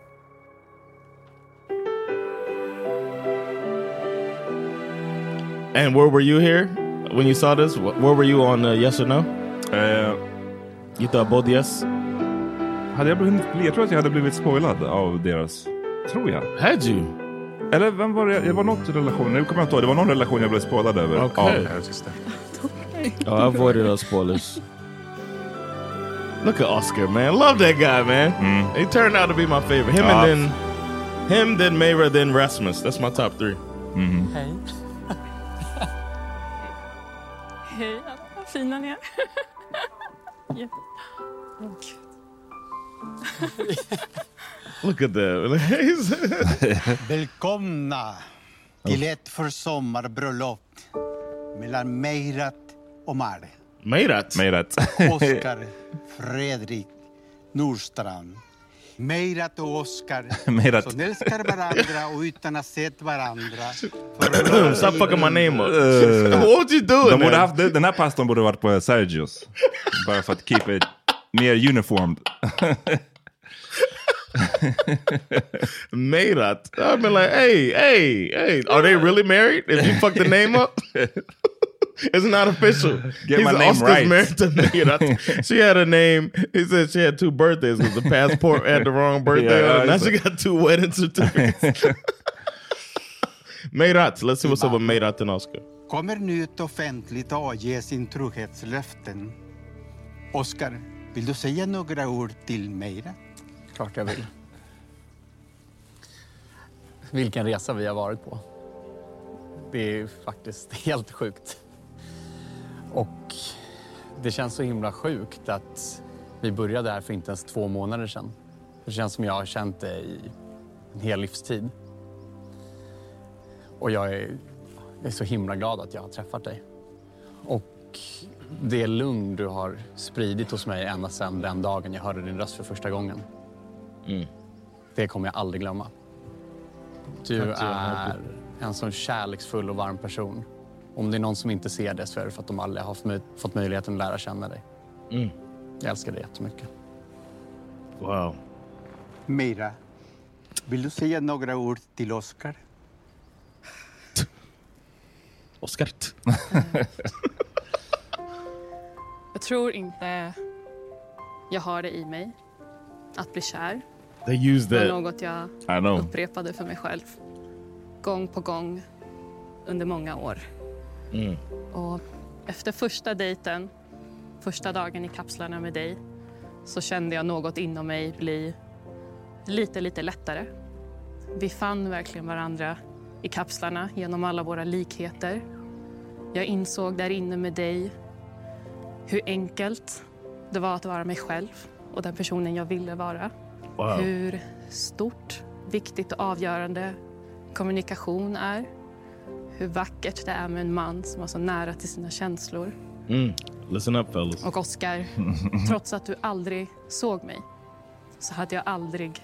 And where were you here when you saw this? Wh- Where were you on uh, yes or no? Uh, you thought both yes? Hade jag, blivit, jag tror att jag hade blivit spoilad av deras... Tror jag. Had you? Eller vem var det? Det var något relation. Nu kommer jag inte ihåg. Det var någon relation jag blev spoilad över. Okay. Av. Oh, I avoided those spoilers. Look at Oscar, man. Love that guy, man. He turned out to be my favorite. Him Ah. and then him, then Mayra, then Rasmus. That's my top 3 Hej. Hej, fina ni är. Ja. [LAUGHS] Look at that. [LAUGHS] Välkomna till ett försommarbröllop mellan Meirat och Mare. Meirat? [LAUGHS] Meirat. Oskar Fredrik Nordstrand. Meirat och Oskar [LAUGHS] Meirat. som älskar varandra och utan att sett varandra. Stop fucking my name up. Uh, What you doing, de borde haft, den här pastorn borde varit på Sergios. Bara för att keep it mer uniformed. [LAUGHS] Meirat. I've been like, hey, hey, hey, are they really married? If you fuck the name up? [LAUGHS] It's not official. [LAUGHS] Get He's my name Oscar's right. married to Meirat. she had a name. He said she had two birthdays because the passport had the wrong [LAUGHS] birthday. Yeah, on. Now she got two wedding certificates. [LAUGHS] Meirat. Let's see what's up with Meirat and Oscar. Kommer nu att offentligt avge sin trohetslöften. Oskar, vill du säga några ord till Meirat? Klart jag vill. Vilken resa vi har varit på. Det är faktiskt helt sjukt. Och det känns så himla sjukt att vi började här för inte ens två månader sedan. Det känns som jag har känt det i en hel livstid. Och jag är, jag är så himla glad att jag har träffat dig. Och det lugn du har spridit hos mig ända sedan den dagen jag hörde din röst för första gången. Det kommer jag aldrig glömma. Du är en sån kärleksfull och varm person. Om det är någon som inte ser det så är det för att de aldrig har fått- möjligheten att lära känna dig. Mm. Jag älskar dig jättemycket. Wow. Mira, vill du säga några ord till Oscar? Oscar. Jag tror inte jag har det i mig att bli kär. They use Det var that. något jag I know. upprepade för mig själv. Gång på gång under många år. Mm. Och efter första dejten, första dagen i kapslarna med dig så kände jag något inom mig bli lite, lite lättare. Vi fann verkligen varandra i kapslarna genom alla våra likheter. Jag insåg där inne med dig hur enkelt det var att vara mig själv och den personen jag ville vara. Wow. Hur stort, viktigt och avgörande kommunikation är. Hur vackert det är med en man som var så nära till sina känslor. Mm. Listen up fellas. Och Oscar, [LAUGHS] trots att du aldrig såg mig så hade jag aldrig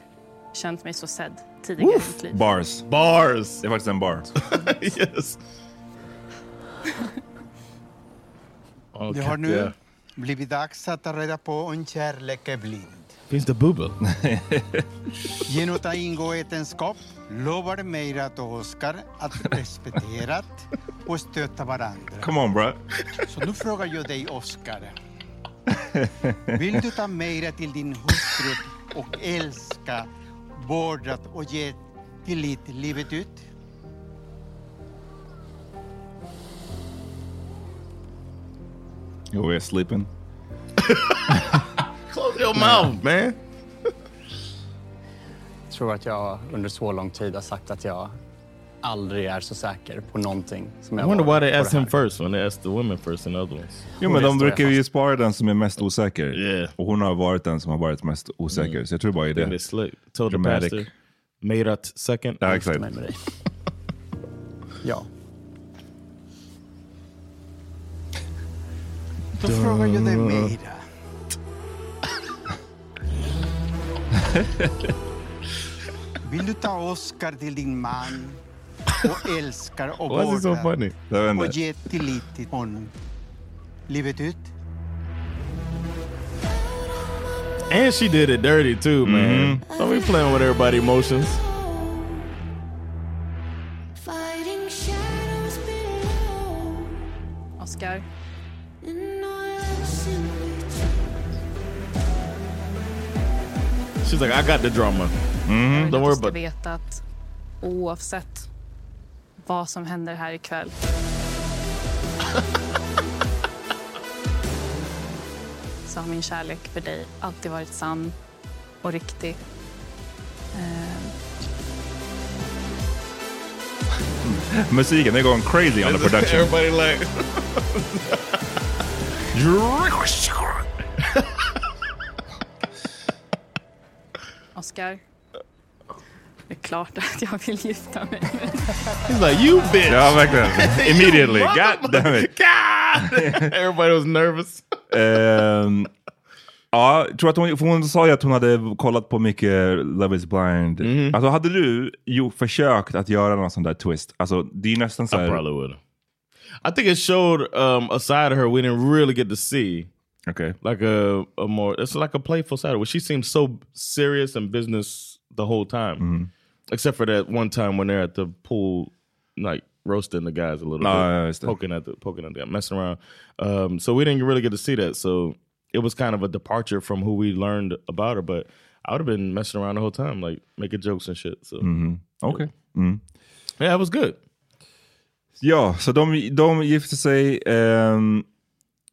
känt mig så sedd tidigare i mitt liv. Bars. Bars! Det är faktiskt en bar. [LAUGHS] yes. [LAUGHS] Det har nu blivit dags att ta reda på om kärlek är blind. Finns det bubbel? Genom att ingå äktenskap lovar Meirat och Oscar att respektera och stötta varandra. Come on bro. Så nu frågar jag dig, Oscar. Vill du ta Meira till din hustru och älska, vårda och ge tillit livet ut? You were sleeping. [LAUGHS] Your mouth man. Jag tror att jag under så lång tid har sagt att jag aldrig är så säker på någonting som I jag wonder var why they det him first when they asked the women first in other ones. Jo men de brukar ju spara den som är mest osäker. Yeah. Och hon har varit den som har varit mest osäker. Mm. Så jag tror bara det är det. Told the Dramatic. pastor. Meirat second. Ja exakt. [LAUGHS] Ja. Då frågar jag dig, Meira. [LAUGHS] Vill du ta Oscar till din man och [LAUGHS] älskar och Why is so funny? Och ge tillit till honom livet ut? And she did it dirty too, man. Mhm. Don't be playing with everybody emotions. She's like, I got the drama. Mhm. Don't worry about veta att oavsett vad som händer här ikväll [LAUGHS] så har min kärlek för dig alltid varit sann och riktig. Eh, Musiken är going crazy on the production. Everybody like... [LAUGHS] [LAUGHS] Oscar, det är klart att jag vill gifta mig med. He's like, you bitch! Ja verkligen. Immediately. [LAUGHS] God damn it. God! Everybody was nervous. Ehm, ja, jag tror att hon, för hon sa ju att hon hade kollat på mycket Love is blind. Mhm. Alltså hade du jo, försökt att göra någon sån där twist? Alltså det är nästan så I här... probably would. I think it showed um, a side of her we didn't really get to see. Okay. Like a, a more, it's like a playful side where she seems so serious and business the whole time. Mm-hmm. Except for that one time when they're at the pool, like roasting the guys a little Ah, bit, det. poking at the poking at the messing around. Um, so we didn't really get to see that. So it was kind of a departure from who we learned about her. But I would have been messing around the whole time, like making jokes and shit. So Mhm. Okej. Mm. yeah, it was good. Ja, så de, de gifte sig ehm,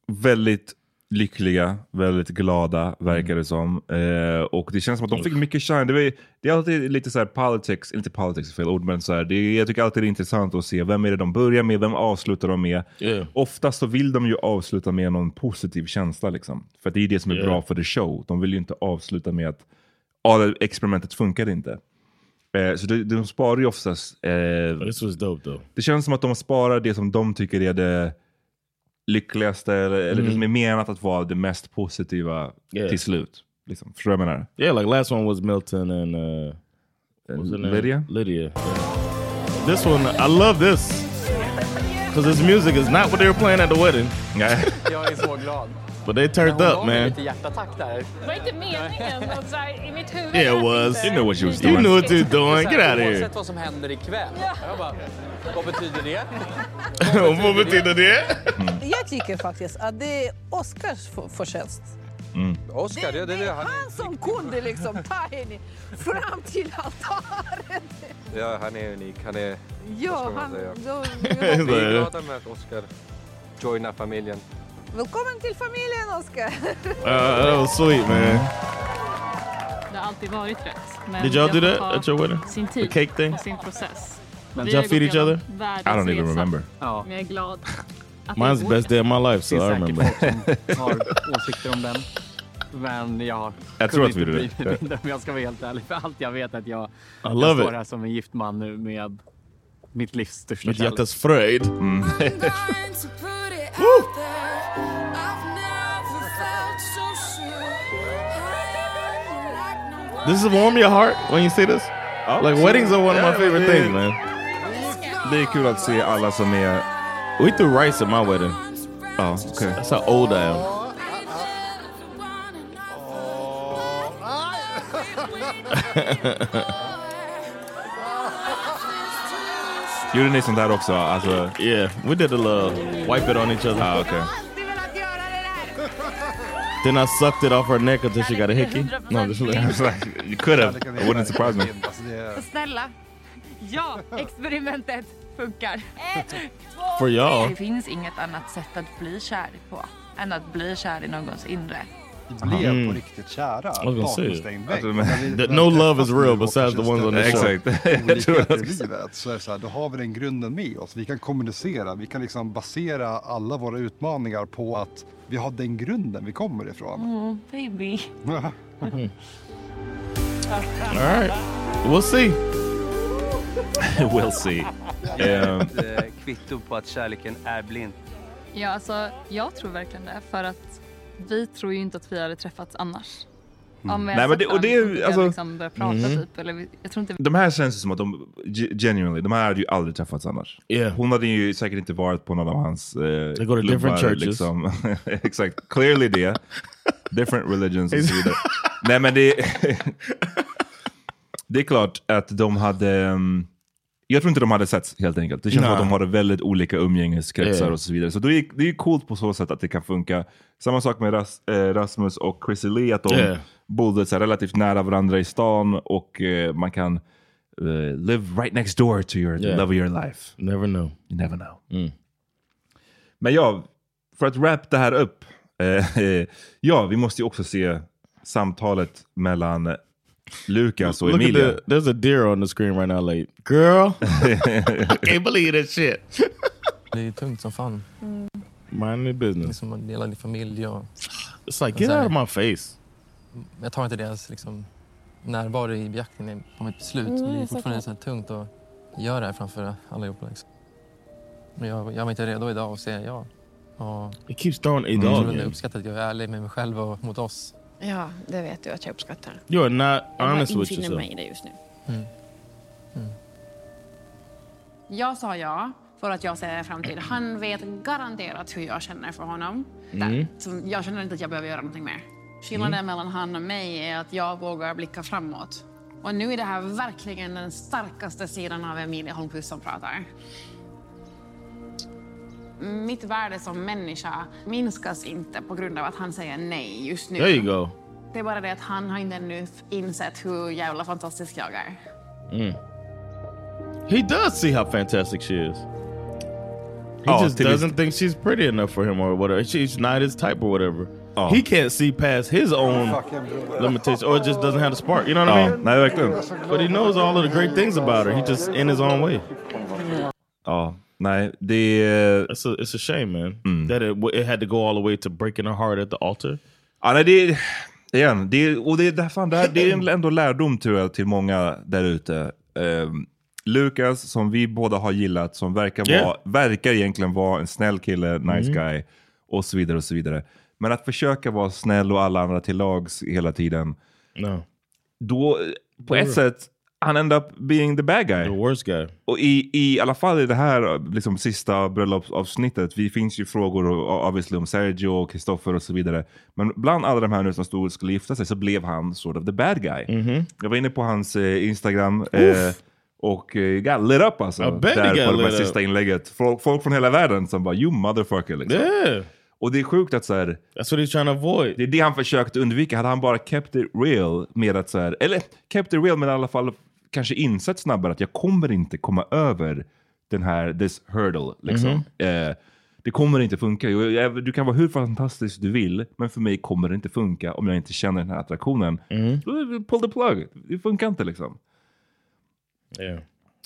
väldigt lyckliga, väldigt glada verkar det som. Eh, och det känns som att de fick mycket shine. Det, var, det är alltid lite så här politics, inte politics fel ord, men så här, det, är- jag tycker alltid det är intressant att se vem är det de börjar med, vem avslutar de med. Yeah. Oftast så vill de ju avsluta med någon positiv känsla liksom. För det är det som är Yeah. bra för the show. De vill ju inte avsluta med att ah, experimentet funkade inte. Eh, så de, de sparar ju oftast... Eh, This was dope though. det känns som att de sparar det som de tycker är det lyckligaste, eller, eller det Mhm. som är menat att vara det mest positiva Yeah. till slut. Liksom. Förstår du vad jag menar? Yeah, like last one was Milton and uh, name? Lydia? Lydia. yeah. This one, I love this because this music is not what they were playing at the wedding. Jag är så glad. But they turned up, man. lite hjärtattack där. Det var inte meningen. och så här, I mitt huvud Yeah, it was. You knew what you was doing. You knew what you were doing. Get out of here. Oavsett vad som händer ikväll. Jag bara, vad betyder det? [LAUGHS] Vad betyder det? Jag tycker faktiskt att det är Oscars för- förtjänst. Oscar, det, det, Det det, är han, han som kunde liksom ta henne fram till altaret. ja, han är unik. Han är... Ja, vad ska man han- säga? då- [LAUGHS] Vi är glada med att Oscar joinar familjen. Välkommen till familjen, Oscar. Uh, that was sweet, man. Det har alltid varit rätt. Men Did y'all det do that at your wedding? Sin The tid cake thing? och sin process. Did y'all feed each other? I don't even remember. Ja. Men jag är glad att det Mine's går. best day of my life, so Det I remember. säkert folk som har åsikter om den. Men jag Jag tror kunde att vi inte gjorde det. bry mig mindre, om jag ska vara helt ärlig. För allt jag vet är att jag, jag love står it. här som en gift man nu med mitt livs största Mitt kärlek. hjärtas fröjd. Mm. This is warm your heart when you see this? like weddings are one of my favorite things, man. Det är kul att se alla som är... We threw rice at my wedding. Oh, okay. That's how old I am. Gjorde ni sånt där också? Alltså... Yeah, we did a little wipe it on each other. Ah, okay. Then I sucked it off her neck until she got a hickey. No, I'm just [LAUGHS] you could have. It wouldn't surprise me. Snälla. Ja, experimentet funkar. For y'all. Det finns inget annat sätt att bli kär på än att bli kär i någons inre. Blev Mm. på riktigt kära bakom stängd Alltså, vägg. när no love is real besides the ones on the show. Exakt. I [LAUGHS] livet så är så här, då har vi den grunden med oss. Vi kan kommunicera, vi kan liksom basera alla våra utmaningar på att vi har den grunden vi kommer ifrån. Mm, baby. [LAUGHS] All right. We'll see. [LAUGHS] we'll see. Eh, Kvitto på att kärleken är blind. Ja, alltså, jag tror verkligen det. För att vi tror ju inte att vi hade träffats annars. Om vi Nej, hade men det- sett och det är varandra ju, så alltså- liksom börjat prata Mhm. typ. Eller vi, jag tror inte De här känns ju som att de, ge- genuinely, de här hade ju aldrig träffats annars. Yeah. Hon hade ju säkert inte varit på någon av hans eh, They go to different churches. Liksom. [LAUGHS] Exakt, clearly det. Different religions och så vidare. [LAUGHS] Nej men det, [LAUGHS] det är klart att de hade, um, jag tror inte de hade setts helt enkelt. Det känns som Nej. att de hade väldigt olika umgängeskretsar Yeah. och så vidare. Så det är, det är coolt på så sätt att det kan funka. Samma sak med Ras, eh, Rasmus och Chrissy Lee, att de Yeah. bodde så relativt nära varandra i stan och eh, man kan eh, live right next door to your Yeah. love of your life. Never know. You never know. Mm. Men ja, för att wrap det här upp. Eh, [LAUGHS] ja, vi måste ju också se samtalet mellan Lukas och Look at Emilia. the, there's a deer on the screen right now, like, girl, [LAUGHS] I can't believe that shit. [LAUGHS] Det är tungt som fan. Mind your business. Liksom, hela din familj och... It's like, get out of my face. Jag tar inte deras liksom, närvaro i beaktning på mitt beslut. Mm, det är så fortfarande så här tungt att göra det här framför allihopa. Liksom. Men jag, jag var inte redo idag att säga ja. Och It keeps throwing tror in. jag uppskattar att jag är ärlig med mig själv och mot oss. Ja, det vet du att jag uppskattar. You are not Jag honest with infinner yourself. mig i det just nu. Jag sa ja för att jag ser framtid. Han vet garanterat hur jag känner för honom. Mm. Så jag känner inte att jag behöver göra någonting mer. Skillnaden Mm. mellan han och mig är att jag vågar blicka framåt. Och nu är det här verkligen den starkaste sidan av Emilia Holmqvist som pratar. Mitt värde som människa minskas inte på grund av att han säger nej just nu. There you go. Det är bara det att han har inte ännu insett hur jävla fantastisk jag är. Mm. He does see how fantastic she is. He Oh, just doesn't think she's pretty enough for him or whatever. She's not his type or whatever. He can't see past his own limitations or just doesn't have the spark. You know what I Ja, mean? nej, verkligen. But he knows all of the great things about her. He just in his own way. Ja, nej, det. It's a, it's a shame man. That it, it had to go all the way to breaking her heart at the altar. Ja, nej, det. Igen, det och det, det, fan, det, här, det är [CLEARS THROAT] ändå lärdom tror jag till många där ute. Ehm, Lukas, som vi båda har gillat, som verkar, Yeah. vara, verkar egentligen vara en snäll kille, nice Mhm. guy, och så vidare. och så vidare. Men att försöka vara snäll och alla andra till lags hela tiden, No. då på ett Mm. sätt, han end up being the bad guy. The worst guy. Och i, i alla fall i det här liksom, sista bröllopsavsnittet, vi finns ju frågor och, obviously om Sergio och Kristoffer och så vidare. Men bland alla de här nu som stod och skulle gifta sig så blev han sort of the bad guy. Mhm. Jag var inne på hans eh, Instagram eh, och eh, got lit up alltså. Där på det sista inlägget. Folk, folk från hela världen som bara you motherfucker liksom. Yeah. Och det är sjukt att så här, That's what he's trying to avoid. Det är det han försökte undvika. Hade han bara kept it real med att så här, eller kept it real men i alla fall kanske insett snabbare att jag kommer inte komma över den här, this hurdle. Liksom. Mhm. Eh, det kommer inte funka. Du kan vara hur fantastisk du vill, men för mig kommer det inte funka om jag inte känner den här attraktionen. Då Pull the plug. Det funkar inte liksom. Yeah.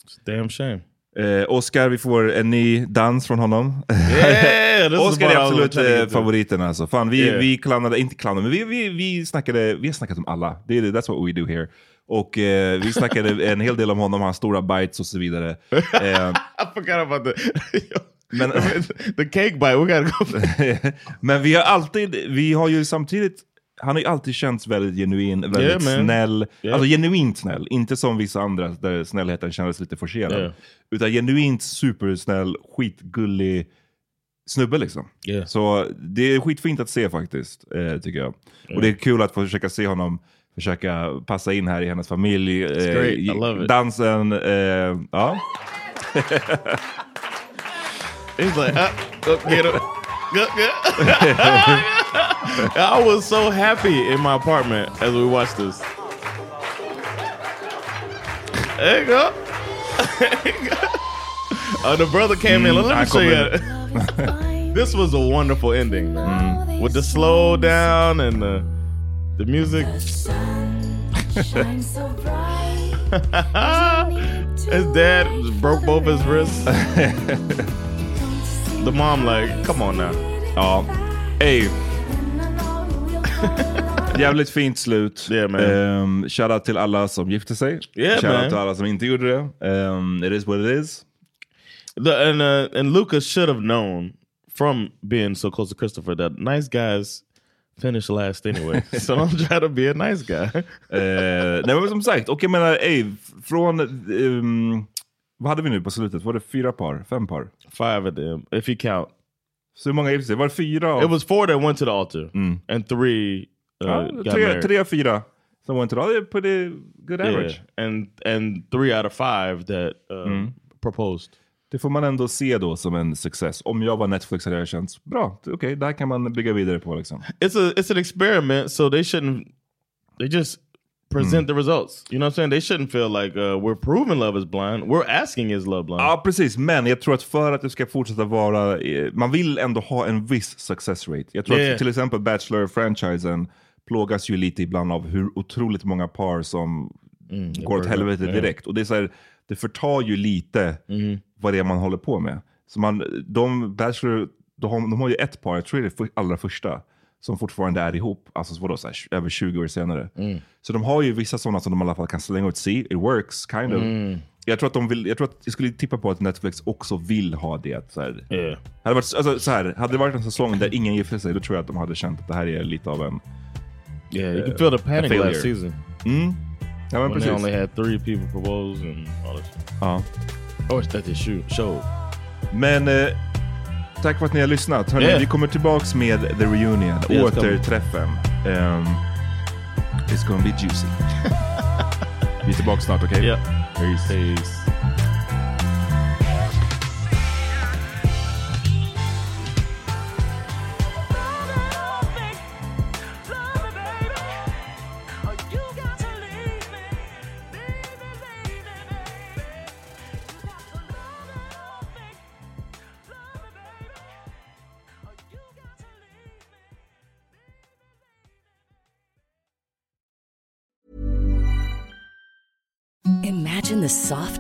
It's a damn shame. Eh, Oscar, vi får en ny dans från honom. Yeah, Oscar är absolut eh, favoriten alltså. Fan, vi, Yeah. vi klanade, inte klanade, men vi, vi, vi snackade, vi har snackat om alla. Det är, that's what we do here. Och eh, vi snackade en hel del om honom, hans stora bites och så vidare. [LAUGHS] Eh, I forgot about the men, the cake bite. We gotta go. men vi har alltid, vi har ju samtidigt, han har ju alltid känts väldigt genuin, väldigt Yeah, snäll. Yeah. Alltså genuint snäll, inte som vissa andra där snällheten kändes lite forcerad. Yeah. Utan genuint supersnäll, skitgullig snubbe liksom. Så det är skitfint att se faktiskt, eh, tycker jag. Och det är kul att få försöka se honom försöka passa in här i hennes familj. I it. Dansen, eh, ja. He's like, uh, uh, get good. [LAUGHS] I was so happy in my apartment as we watched this. There you go. [LAUGHS] uh, the brother came in. Mm, Let I me show come you. [LAUGHS] this was a wonderful ending, man. With the slow down and the the music. [LAUGHS] his dad broke both his wrists. [LAUGHS] the mom like, come on now. Ja. Hey. [LAUGHS] Jävligt fint slut. Yeah, man. Um, shoutout till alla som gifte sig. Yeah, shoutout man. till alla som inte gjorde det. Um, it is what it is. The, and uh, and Lucas should have known from being so close to Christopher that nice guys finish last anyway. [LAUGHS] so don't try to be a nice guy. Eh, nej men som sagt, och jag menar, ey, från... ehm, vad hade vi nu på slutet? Var det fyra par? Fem par? Five of them, if you count. Så hur många gifte sig? Var det fyra? av- It was four that went to the altar, and three uh, Ja, got tre, married. tre fyra som went to the... Är pretty good average. Yeah, and and three out of five that uh, Mm. proposed. Det får man ändå se då som en success. Om jag var Netflix hade jag känt bra, okej, där kan man bygga vidare på liksom. It's a it's an experiment, so they shouldn't. They just present the results. You know what I'm saying? They shouldn't feel like uh, we're proving love is blind. We're asking is love blind. Ja, precis. Men jag tror att för att det ska fortsätta vara... eh, Man vill ändå ha en viss success rate. Jag tror Yeah. att till exempel Bachelor-franchisen plågas ju lite ibland av hur otroligt många par som det går åt helvete direkt. Och det, är så här, det förtar ju lite vad det är man håller på med. Så man, de Bachelor, de har, de har ju ett par, jag tror det är för, allra första, som fortfarande är ihop. Alltså vadå, så här, över 20 år senare. Så de har ju vissa sådana som de i alla fall kan slänga ut se. It works, kind of. Mm. Jag tror att de vill, jag tror att jag skulle tippa på att Netflix också vill ha det. Så här. Yeah. Hade, varit, alltså, så här, hade det varit en säsong där ingen gifte sig, då tror jag att de hade känt att det här är lite av en... Yeah, you eh, can feel the panic last season. Mm. Ja, men when precis. they only had three people propose and all this. Ja. Or that they shoot, showed. Men eh, tack för att ni har lyssnat. Hörrni, Yeah. Vi kommer tillbaks med The Reunion, it's återträffen. Um, it's gonna be juicy. [LAUGHS] vi är tillbaka snart, okej? Yeah. Peace.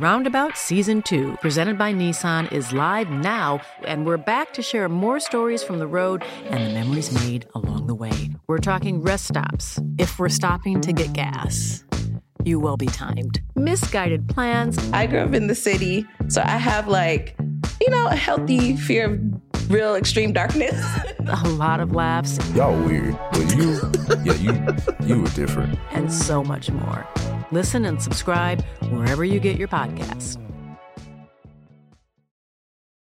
Roundabout Season 2, presented by Nissan, is live now, and we're back to share more stories from the road and the memories made along the way. We're talking rest stops. If we're stopping to get gas, you will be timed. Misguided plans. I grew up in the city, so I have like, you know, a healthy fear of real extreme darkness. [LAUGHS] a lot of laughs. Y'all weird, but you, yeah, you, you were different. And so much more. Listen and subscribe wherever you get your podcasts.